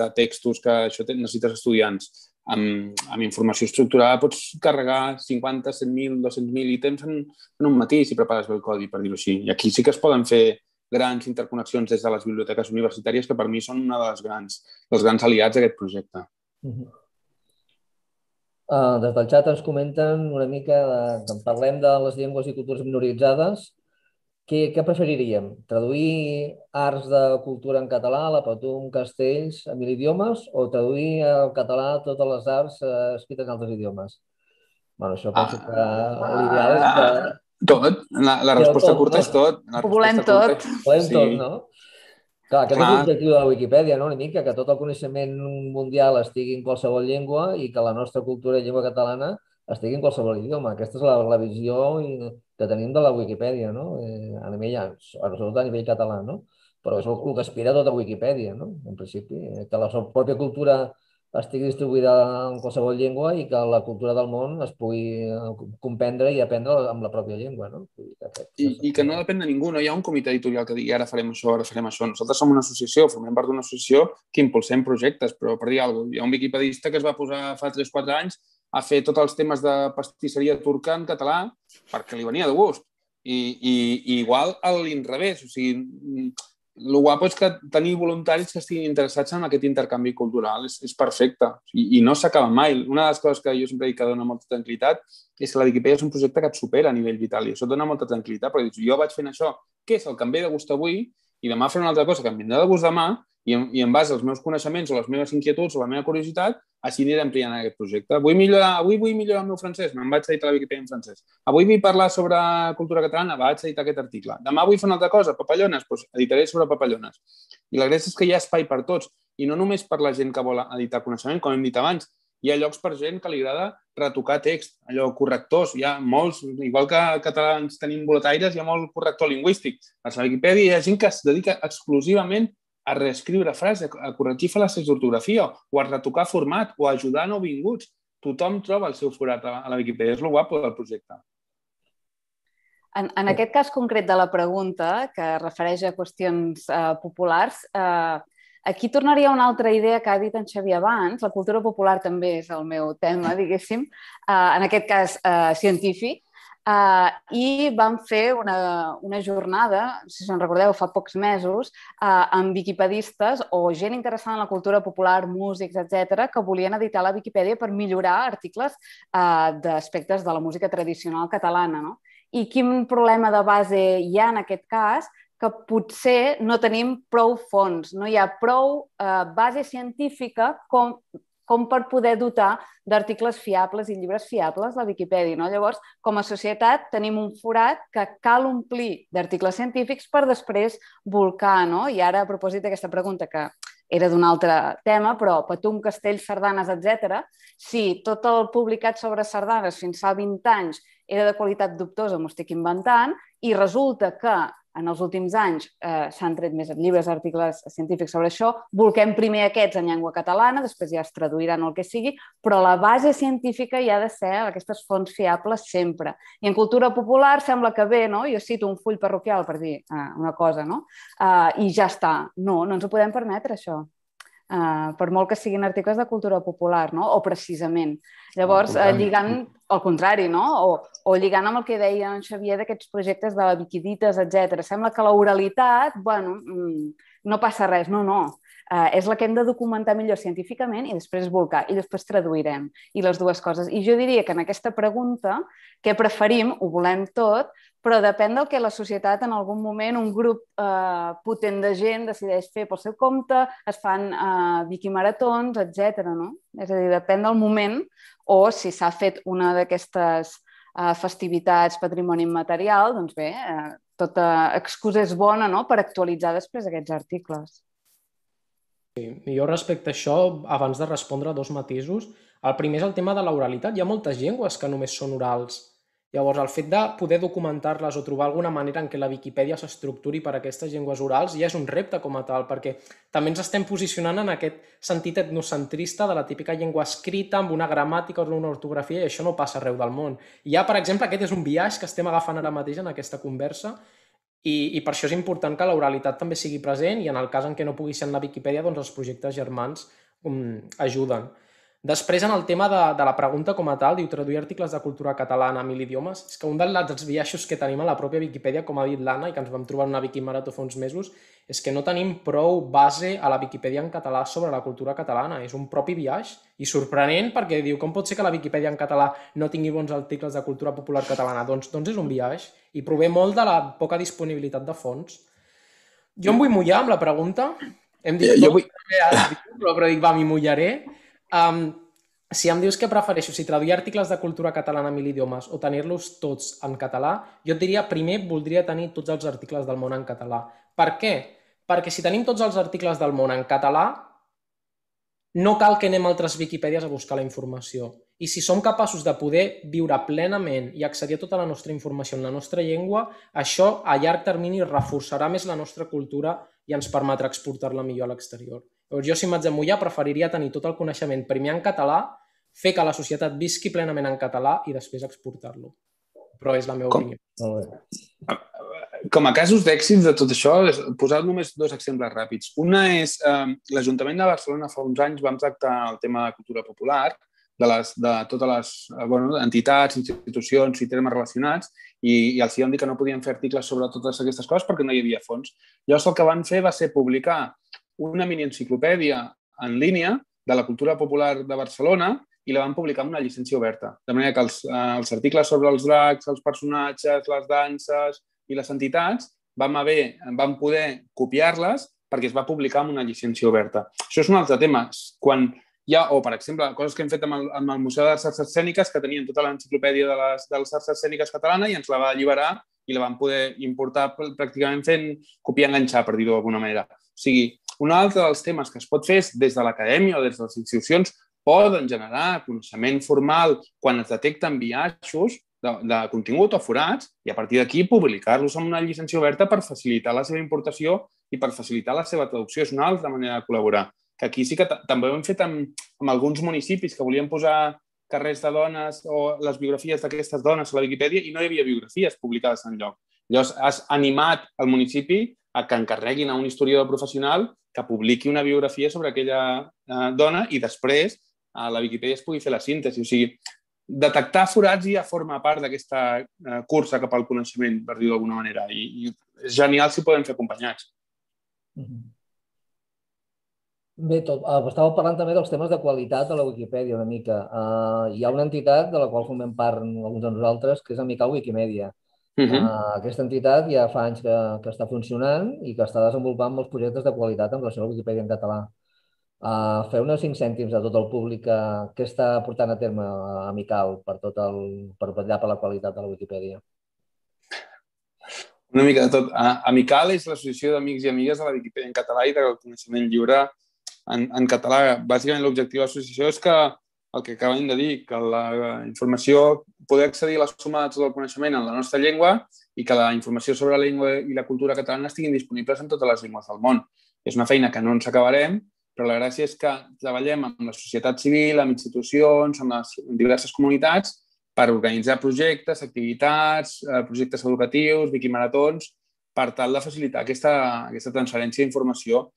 de textos que això necessites estudiants. Amb, amb informació estructurada pots carregar 50, 100.000, 200.000 ítems en, en un matí si prepares bé el codi, per dir-ho així. I aquí sí que es poden fer grans interconnexions des de les biblioteques universitàries que per mi són una de les grans, dels grans aliats d'aquest projecte. Mm -hmm. Uh, des del xat ens comenten una mica, de, parlem de les llengües i cultures minoritzades, què, què preferiríem? Traduir arts de cultura en català, la Patum, Castells, a mil idiomes, o traduir al català totes les arts uh, escrites en altres idiomes? bueno, això penso que ah, l'ideal és que... Tot. La, la resposta tot, curta no? és tot. La Ho volem tot. Ho volem sí. tot, no? Clar, aquest Clar. és l'objectiu de la Wikipedia, no? una mica, que tot el coneixement mundial estigui en qualsevol llengua i que la nostra cultura i llengua catalana estigui en qualsevol idioma. Aquesta és la, la visió que tenim de la Wikipedia, no? Eh, a nivell, sobretot a nivell català, no? Però és el, el que aspira tota Wikipedia, no? En principi, eh, que la pròpia cultura estigui distribuïda en qualsevol llengua i que la cultura del món es pugui eh, comprendre i aprendre amb la pròpia llengua. No? I, I que no depèn de ningú, no hi ha un comitè editorial que digui ara farem això, ara farem això. Nosaltres som una associació, formem part d'una associació que impulsem projectes, però per dir alguna cosa, hi ha un wikipedista que es va posar fa 3-4 anys a fer tots els temes de pastisseria turca en català perquè li venia de gust. I, i, i igual a l'inrevés, o sigui, el guapo és que tenir voluntaris que estiguin interessats en aquest intercanvi cultural és, és perfecte i, i no s'acaba mai. Una de les coses que jo sempre dic que dona molta tranquil·litat és que la Wikipedia és un projecte que et supera a nivell vital i això dona molta tranquil·litat perquè dius, jo vaig fent això, què és el que em ve de gust avui i demà faré una altra cosa que em vindrà de gust demà i en, i en base als meus coneixements o les meves inquietuds o la meva curiositat, així anirem ampliant aquest projecte. Vull millorar, avui vull millorar el meu francès, me'n vaig editar la Wikipedia en francès. Avui vull parlar sobre cultura catalana, vaig editar aquest article. Demà vull fer una altra cosa, papallones, doncs editaré sobre papallones. I la gràcia és que hi ha espai per tots, i no només per la gent que vol editar coneixement, com hem dit abans, hi ha llocs per gent que li agrada retocar text, allò, correctors. Hi ha molts, igual que catalans tenim boletaires, hi ha molt corrector lingüístic. A la Wikipedia hi ha gent que es dedica exclusivament a reescriure frases, a corregir fal·làcies d'ortografia o a retocar format o a ajudar nouvinguts. Tothom troba el seu forat a la Wikipedia. És el guapo del projecte. En, en aquest cas concret de la pregunta, que refereix a qüestions eh, populars, eh, aquí tornaria una altra idea que ha dit en Xavier abans. La cultura popular també és el meu tema, diguéssim, eh, en aquest cas eh, científic, Uh, I vam fer una, una jornada, si se'n recordeu, fa pocs mesos, uh, amb viquipedistes o gent interessada en la cultura popular, músics, etc, que volien editar la Viquipèdia per millorar articles uh, d'aspectes de la música tradicional catalana. No? I quin problema de base hi ha en aquest cas? que potser no tenim prou fons, no hi ha prou eh, base científica com com per poder dotar d'articles fiables i llibres fiables la Viquipèdia. No? Llavors, com a societat, tenim un forat que cal omplir d'articles científics per després volcar. No? I ara, a propòsit d'aquesta pregunta, que era d'un altre tema, però Patum, Castells, Sardanes, etc. si tot el publicat sobre sardanes fins fa 20 anys era de qualitat dubtosa, m'ho estic inventant, i resulta que en els últims anys eh, s'han tret més llibres, articles científics sobre això. Volquem primer aquests en llengua catalana, després ja es traduiran el que sigui, però la base científica hi ha de ser aquestes fonts fiables sempre. I en cultura popular sembla que bé, no? Jo cito un full parroquial per dir eh, una cosa, no? Eh, I ja està. No, no ens ho podem permetre, això. Uh, per molt que siguin articles de cultura popular, no? o precisament. Llavors, uh, lligant, al contrari, no? o, o lligant amb el que deia en Xavier d'aquests projectes de la Wikidites, etc. Sembla que la oralitat, bueno, mm, no passa res. No, no. Uh, és la que hem de documentar millor científicament i després volcar, i després traduirem, i les dues coses. I jo diria que en aquesta pregunta, què preferim, ho volem tot, però depèn del que la societat en algun moment, un grup eh, potent de gent decideix fer pel seu compte, es fan eh, viquimaratons, etc. no? És a dir, depèn del moment o si s'ha fet una d'aquestes eh, festivitats patrimoni immaterial, doncs bé, eh, tota excusa és bona no? per actualitzar després aquests articles. Sí, jo respecte a això, abans de respondre dos matisos, el primer és el tema de l'oralitat. Hi ha moltes llengües que només són orals Llavors, el fet de poder documentar-les o trobar alguna manera en què la Viquipèdia s'estructuri per a aquestes llengües orals ja és un repte com a tal, perquè també ens estem posicionant en aquest sentit etnocentrista de la típica llengua escrita amb una gramàtica o una ortografia i això no passa arreu del món. I ja, per exemple, aquest és un viatge que estem agafant ara mateix en aquesta conversa i, i per això és important que l'oralitat també sigui present i en el cas en què no pugui ser en la Viquipèdia, doncs els projectes germans um, ajuden. Després, en el tema de, de la pregunta com a tal, diu traduir articles de cultura catalana a mil idiomes. És que un dels viatges que tenim a la pròpia Viquipèdia, com ha dit l'Anna, i que ens vam trobar en una Wikimarató fa uns mesos, és que no tenim prou base a la Viquipèdia en català sobre la cultura catalana. És un propi viatge i sorprenent perquè diu com pot ser que la Viquipèdia en català no tingui bons articles de cultura popular catalana? Doncs, doncs és un viatge i prové molt de la poca disponibilitat de fons. Jo em vull mullar amb la pregunta. Hem dit, jo, jo vull... però, però dic, va, m'hi mullaré. Um, si em dius que prefereixo si traduir articles de cultura catalana a mil idiomes o tenir-los tots en català, jo et diria primer voldria tenir tots els articles del món en català. Per què? Perquè si tenim tots els articles del món en català, no cal que anem a altres Viquipèdies a buscar la informació. I si som capaços de poder viure plenament i accedir a tota la nostra informació en la nostra llengua, això a llarg termini reforçarà més la nostra cultura i ens permetrà exportar-la millor a l'exterior. Llavors, jo, si m'haig de mullar, preferiria tenir tot el coneixement primer en català, fer que la societat visqui plenament en català i després exportar-lo. Però és la meva Com? opinió. Com a casos d'èxits de tot això, posar només dos exemples ràpids. Una és eh, l'Ajuntament de Barcelona fa uns anys vam tractar el tema de cultura popular, de, les, de totes les eh, bueno, entitats, institucions i termes relacionats i, i els vam dir que no podien fer articles sobre totes aquestes coses perquè no hi havia fons. Llavors el que van fer va ser publicar una mini enciclopèdia en línia de la cultura popular de Barcelona i la van publicar amb una llicència oberta. De manera que els, eh, els articles sobre els dracs, els personatges, les danses i les entitats vam, haver, vam poder copiar-les perquè es va publicar amb una llicència oberta. Això és un altre tema. Quan hi ha, o per exemple, coses que hem fet amb el, amb el Museu d'Arts Escèniques, que tenien tota l'enciclopèdia de les, de les arts escèniques catalana i ens la va alliberar i la vam poder importar pràcticament fent copiar-enganxar, per dir-ho d'alguna manera. O sigui, un altre dels temes que es pot fer és des de l'acadèmia o des de les institucions poden generar coneixement formal quan es detecten biaixos de, de contingut o forats i a partir d'aquí publicar-los amb una llicència oberta per facilitar la seva importació i per facilitar la seva traducció. És una altra manera de col·laborar. Que aquí sí que també ho hem fet amb, amb alguns municipis que volien posar carrers de dones o les biografies d'aquestes dones a la Viquipèdia i no hi havia biografies publicades en lloc. Llavors, has animat el municipi a que encarreguin a un historiador professional que publiqui una biografia sobre aquella eh, dona i després a la Viquipèdia es pugui fer la síntesi. O sigui, detectar forats ja forma part d'aquesta eh, cursa cap al coneixement, per dir-ho d'alguna manera, i, i és genial si podem fer acompanyats. Mm -hmm. Bé, tot, uh, estàveu parlant també dels temes de qualitat a la Wikipedia una mica. Uh, hi ha una entitat de la qual formem part alguns de nosaltres, que és Amical Wikimedia. -huh. uh, aquesta entitat ja fa anys que, que està funcionant i que està desenvolupant molts projectes de qualitat en relació a la Wikipedia en català. Uh, fer uns cinc cèntims a tot el públic que, que està portant a terme uh, Amical per, tot el, per vetllar per la qualitat de la Wikipedia. Una mica de tot. Uh, Amical és l'associació d'amics i amigues de la Wikipedia en català i del coneixement lliure en, en català. Bàsicament l'objectiu de l'associació és que el que acabem de dir, que la informació, poder accedir a la suma de tot el coneixement en la nostra llengua i que la informació sobre la llengua i la cultura catalana estiguin disponibles en totes les llengües del món. És una feina que no ens acabarem, però la gràcia és que treballem amb la societat civil, amb institucions, amb les diverses comunitats per organitzar projectes, activitats, eh, projectes educatius, wikimaratons, per tal de facilitar aquesta, aquesta transferència d'informació.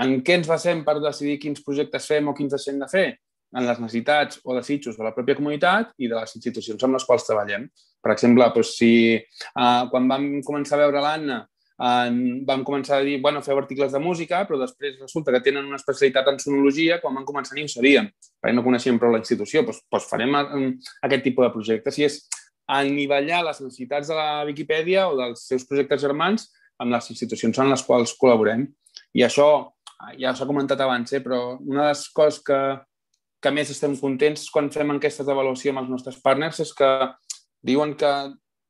En què ens basem per decidir quins projectes fem o quins deixem de fer? En les necessitats o desitjos de la pròpia comunitat i de les institucions amb les quals treballem. Per exemple, doncs, si eh, quan vam començar a veure l'Anna en, vam començar a dir, bueno, feu articles de música, però després resulta que tenen una especialitat en sonologia, quan van començar ni ho sabíem, perquè no coneixíem prou la institució, doncs, doncs farem aquest tipus de projectes. I és anivellar les necessitats de la Viquipèdia o dels seus projectes germans amb les institucions en les quals col·laborem. I això ja s'ha comentat abans, eh, però una de les coses que, que més estem contents quan fem enquestes d'avaluació amb els nostres partners és que diuen que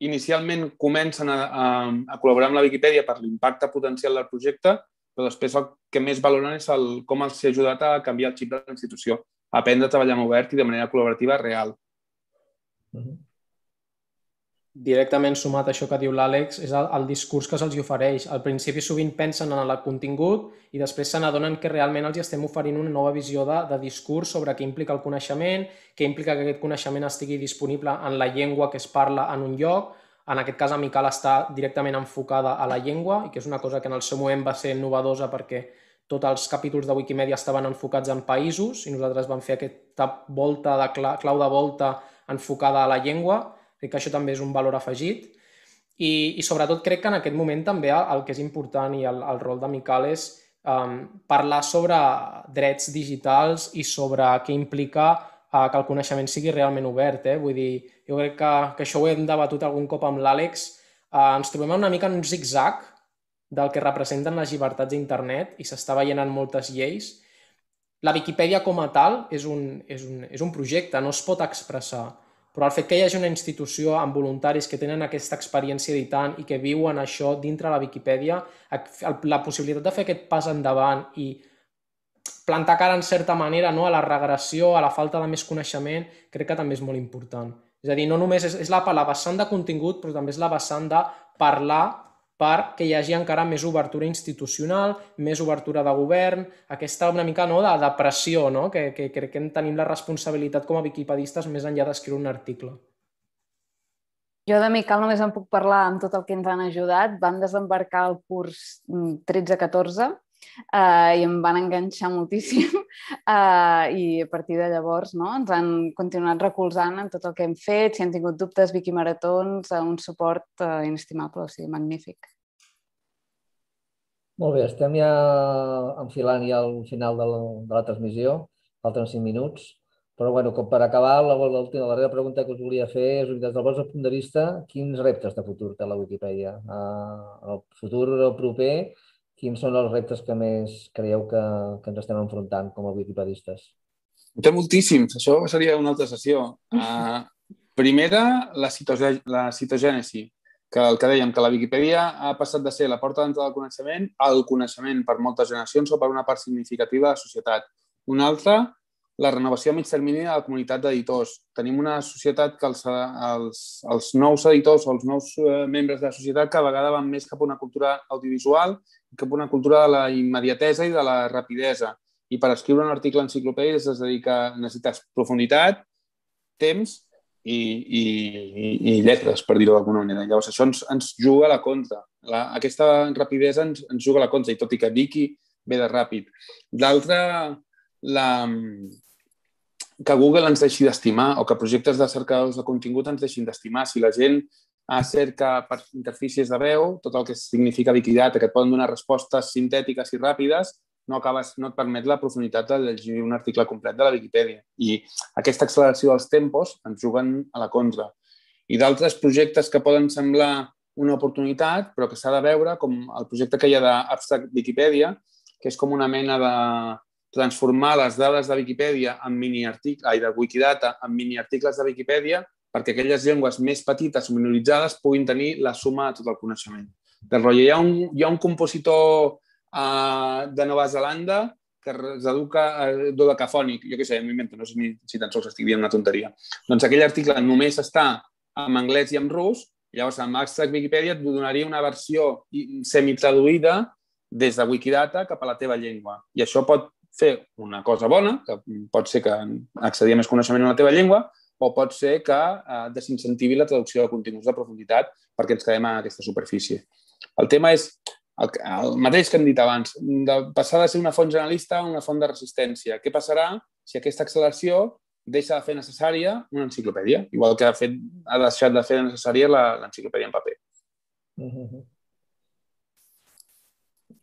inicialment comencen a, a, a col·laborar amb la Viquipèdia per l'impacte potencial del projecte, però després el que més valoren és el, com els ha ajudat a canviar el xip de la institució, a aprendre a treballar en obert i de manera col·laborativa real. Mm -hmm directament sumat a això que diu l'Àlex, és el, el discurs que se'ls ofereix. Al principi sovint pensen en el contingut i després se n'adonen que realment els estem oferint una nova visió de, de discurs sobre què implica el coneixement, què implica que aquest coneixement estigui disponible en la llengua que es parla en un lloc, en aquest cas Amical està directament enfocada a la llengua i que és una cosa que en el seu moment va ser innovadosa perquè tots els capítols de Wikimedia estaven enfocats en països i nosaltres vam fer aquesta volta de clau de volta enfocada a la llengua Crec que això també és un valor afegit. I, i sobretot crec que en aquest moment també el que és important i el, el rol de Mical és um, parlar sobre drets digitals i sobre què implica uh, que el coneixement sigui realment obert. Eh? Vull dir, jo crec que, que això ho hem debatut algun cop amb l'Àlex. Uh, ens trobem una mica en un zigzag del que representen les llibertats d'internet i s'està veient en moltes lleis. La Viquipèdia com a tal és un, és un, és un projecte, no es pot expressar però el fet que hi hagi una institució amb voluntaris que tenen aquesta experiència editant i que viuen això dintre la Viquipèdia, la possibilitat de fer aquest pas endavant i plantar cara en certa manera no, a la regressió, a la falta de més coneixement, crec que també és molt important. És a dir, no només és, és la, la vessant de contingut, però també és la vessant de parlar perquè hi hagi encara més obertura institucional, més obertura de govern, aquesta una mica no, de, de pressió, no? Que, que crec que tenim la responsabilitat com a viquipedistes més enllà d'escriure un article. Jo de Mical només en puc parlar amb tot el que ens han ajudat. Van desembarcar el curs 13-14 eh, i em van enganxar moltíssim eh, i a partir de llavors no, ens han continuat recolzant en tot el que hem fet, si han tingut dubtes, Vicky Maratons, eh, un suport eh, inestimable, o sigui, magnífic. Molt bé, estem ja enfilant ja al final de la, de la transmissió, falten cinc minuts, però bueno, com per acabar, la, la, la darrera pregunta que us volia fer és, des del vostre punt de vista, quins reptes de futur té la Wikipedia? Uh, el futur proper quins són els reptes que més creieu que, que ens estem enfrontant com a wikipedistes? Té moltíssims, això seria una altra sessió. Uh, primera, la, citogè la citogènesi, que el que dèiem, que la Viquipèdia ha passat de ser la porta d'entrada del coneixement al coneixement per moltes generacions o per una part significativa de la societat. Una altra, la renovació a mig termini de la comunitat d'editors. Tenim una societat que els, els, els nous editors o els nous eh, membres de la societat cada vegada van més cap a una cultura audiovisual cap a una cultura de la immediatesa i de la rapidesa. I per escriure un article enciclopèdic es dedica, necessites profunditat, temps i, i, i lletres, per dir-ho d'alguna manera. Llavors, això ens, ens juga a la contra. La, aquesta rapidesa ens, ens juga a la contra, i tot i que Vicky ve de ràpid. L'altra, la, que Google ens deixi d'estimar o que projectes de cercadors de contingut ens deixin d'estimar. Si la gent cerca per interfícies de veu, tot el que significa Wikidata, que et poden donar respostes sintètiques i ràpides, no, acabes, no et permet la profunditat de llegir un article complet de la Viquipèdia. I aquesta acceleració dels tempos ens juguen a la contra. I d'altres projectes que poden semblar una oportunitat, però que s'ha de veure, com el projecte que hi ha d'Abstract Wikipedia, que és com una mena de transformar les dades de Wikipedia en mini-articles, ai, de Wikidata en mini-articles de Wikipedia perquè aquelles llengües més petites o minoritzades puguin tenir la suma de tot el coneixement. Del rotllo, hi ha un, hi ha un compositor uh, de Nova Zelanda que es educa uh, dodecafònic, jo què sé, m'invento, no sé ni si tan sols estic dient una tonteria. Doncs aquell article només està en anglès i en rus, llavors amb Abstract Wikipedia et donaria una versió semitraduïda des de Wikidata cap a la teva llengua. I això pot fer una cosa bona, que pot ser que accedir a més coneixement en la teva llengua, o pot ser que eh, desincentivi la traducció de continguts de profunditat perquè ens quedem a aquesta superfície. El tema és el, el mateix que hem dit abans, de passar de ser una font generalista a una font de resistència. Què passarà si aquesta acceleració deixa de fer necessària una enciclopèdia, igual que ha, fet, ha deixat de fer necessària l'enciclopèdia en paper. Uh -huh.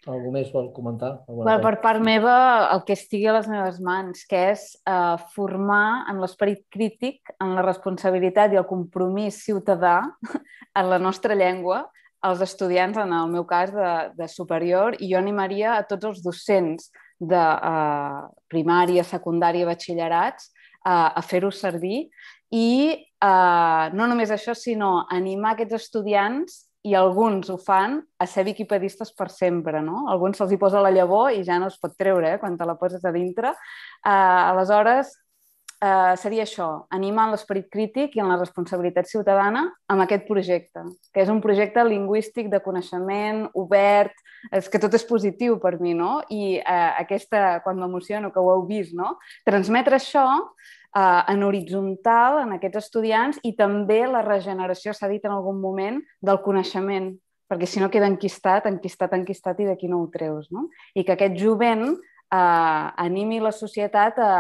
Algú més vol comentar? Well, per part meva, el que estigui a les meves mans, que és uh, formar en l'esperit crític, en la responsabilitat i el compromís ciutadà en la nostra llengua, als estudiants, en el meu cas, de, de superior, i jo animaria a tots els docents de uh, primària, secundària, batxillerats uh, a fer-ho servir i uh, no només això, sinó animar aquests estudiants i alguns ho fan a ser viquipedistes per sempre, no? Alguns se'ls hi posa la llavor i ja no es pot treure, eh, quan te la poses a dintre. Uh, aleshores, eh, seria això, animar l'esperit crític i en la responsabilitat ciutadana amb aquest projecte, que és un projecte lingüístic de coneixement, obert, és que tot és positiu per mi, no? I eh, aquesta, quan m'emociono, que ho heu vist, no? Transmetre això eh, en horitzontal en aquests estudiants i també la regeneració, s'ha dit en algun moment, del coneixement, perquè si no queda enquistat, enquistat, enquistat i d'aquí no ho treus, no? I que aquest jovent eh, animi la societat a,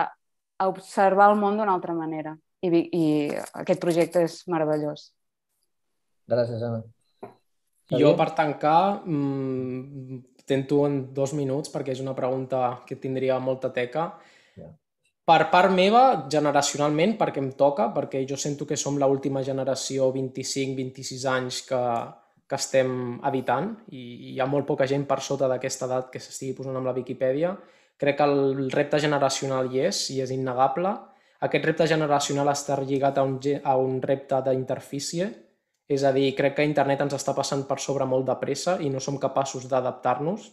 a observar el món d'una altra manera. I, I aquest projecte és meravellós. Gràcies, Anna. Jo, per tancar, mmm, tento en dos minuts, perquè és una pregunta que tindria molta teca. Yeah. Per part meva, generacionalment, perquè em toca, perquè jo sento que som l'última generació, 25-26 anys, que, que estem editant i hi ha molt poca gent per sota d'aquesta edat que s'estigui posant amb la Viquipèdia Crec que el repte generacional hi és, i és innegable. Aquest repte generacional està lligat a un, a un repte d'interfície, és a dir, crec que internet ens està passant per sobre molt de pressa i no som capaços d'adaptar-nos.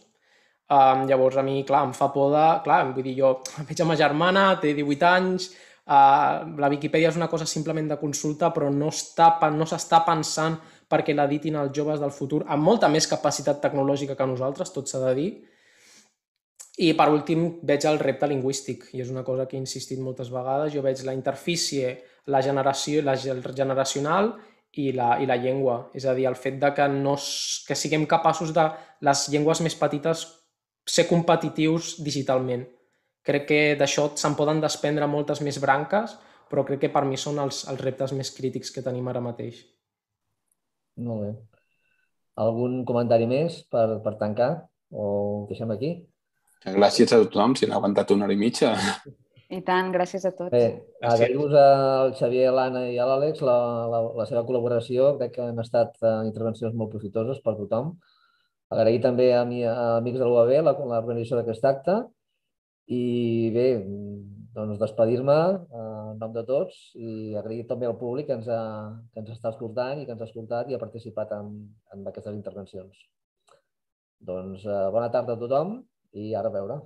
Um, llavors, a mi, clar, em fa por de... Clar, vull dir, jo veig a ma germana, té 18 anys, uh, la Viquipèdia és una cosa simplement de consulta, però no s'està no pensant perquè l'editin els joves del futur amb molta més capacitat tecnològica que nosaltres, tot s'ha de dir, i per últim veig el repte lingüístic i és una cosa que he insistit moltes vegades. Jo veig la interfície, la generació, la generacional i la, i la llengua. És a dir, el fet de que, no, que siguem capaços de les llengües més petites ser competitius digitalment. Crec que d'això se'n poden desprendre moltes més branques, però crec que per mi són els, els reptes més crítics que tenim ara mateix. Molt bé. Algun comentari més per, per tancar o deixem aquí? Gràcies a tothom, si n'ha aguantat una hora i mitja. I tant, gràcies a tots. Bé, agrair-vos al Xavier, l'Anna i a l'Àlex la, la, la seva col·laboració. Crec que han estat uh, intervencions molt profitoses per tothom. Agrair també a, mi, a amics de l'UAB l'organització d'aquest acte i bé, doncs despedir-me uh, en nom de tots i agrair també al públic que ens, ha, que ens està escoltant i que ens ha escoltat i ha participat en, en aquestes intervencions. Doncs uh, bona tarda a tothom i ara a veure.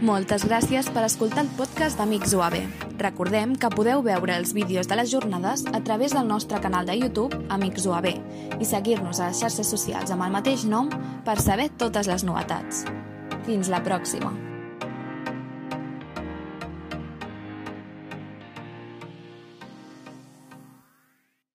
Moltes gràcies per escoltar el podcast d'Amics UAB. Recordem que podeu veure els vídeos de les jornades a través del nostre canal de YouTube Amics UAB i seguir-nos a les xarxes socials amb el mateix nom per saber totes les novetats. Fins la pròxima!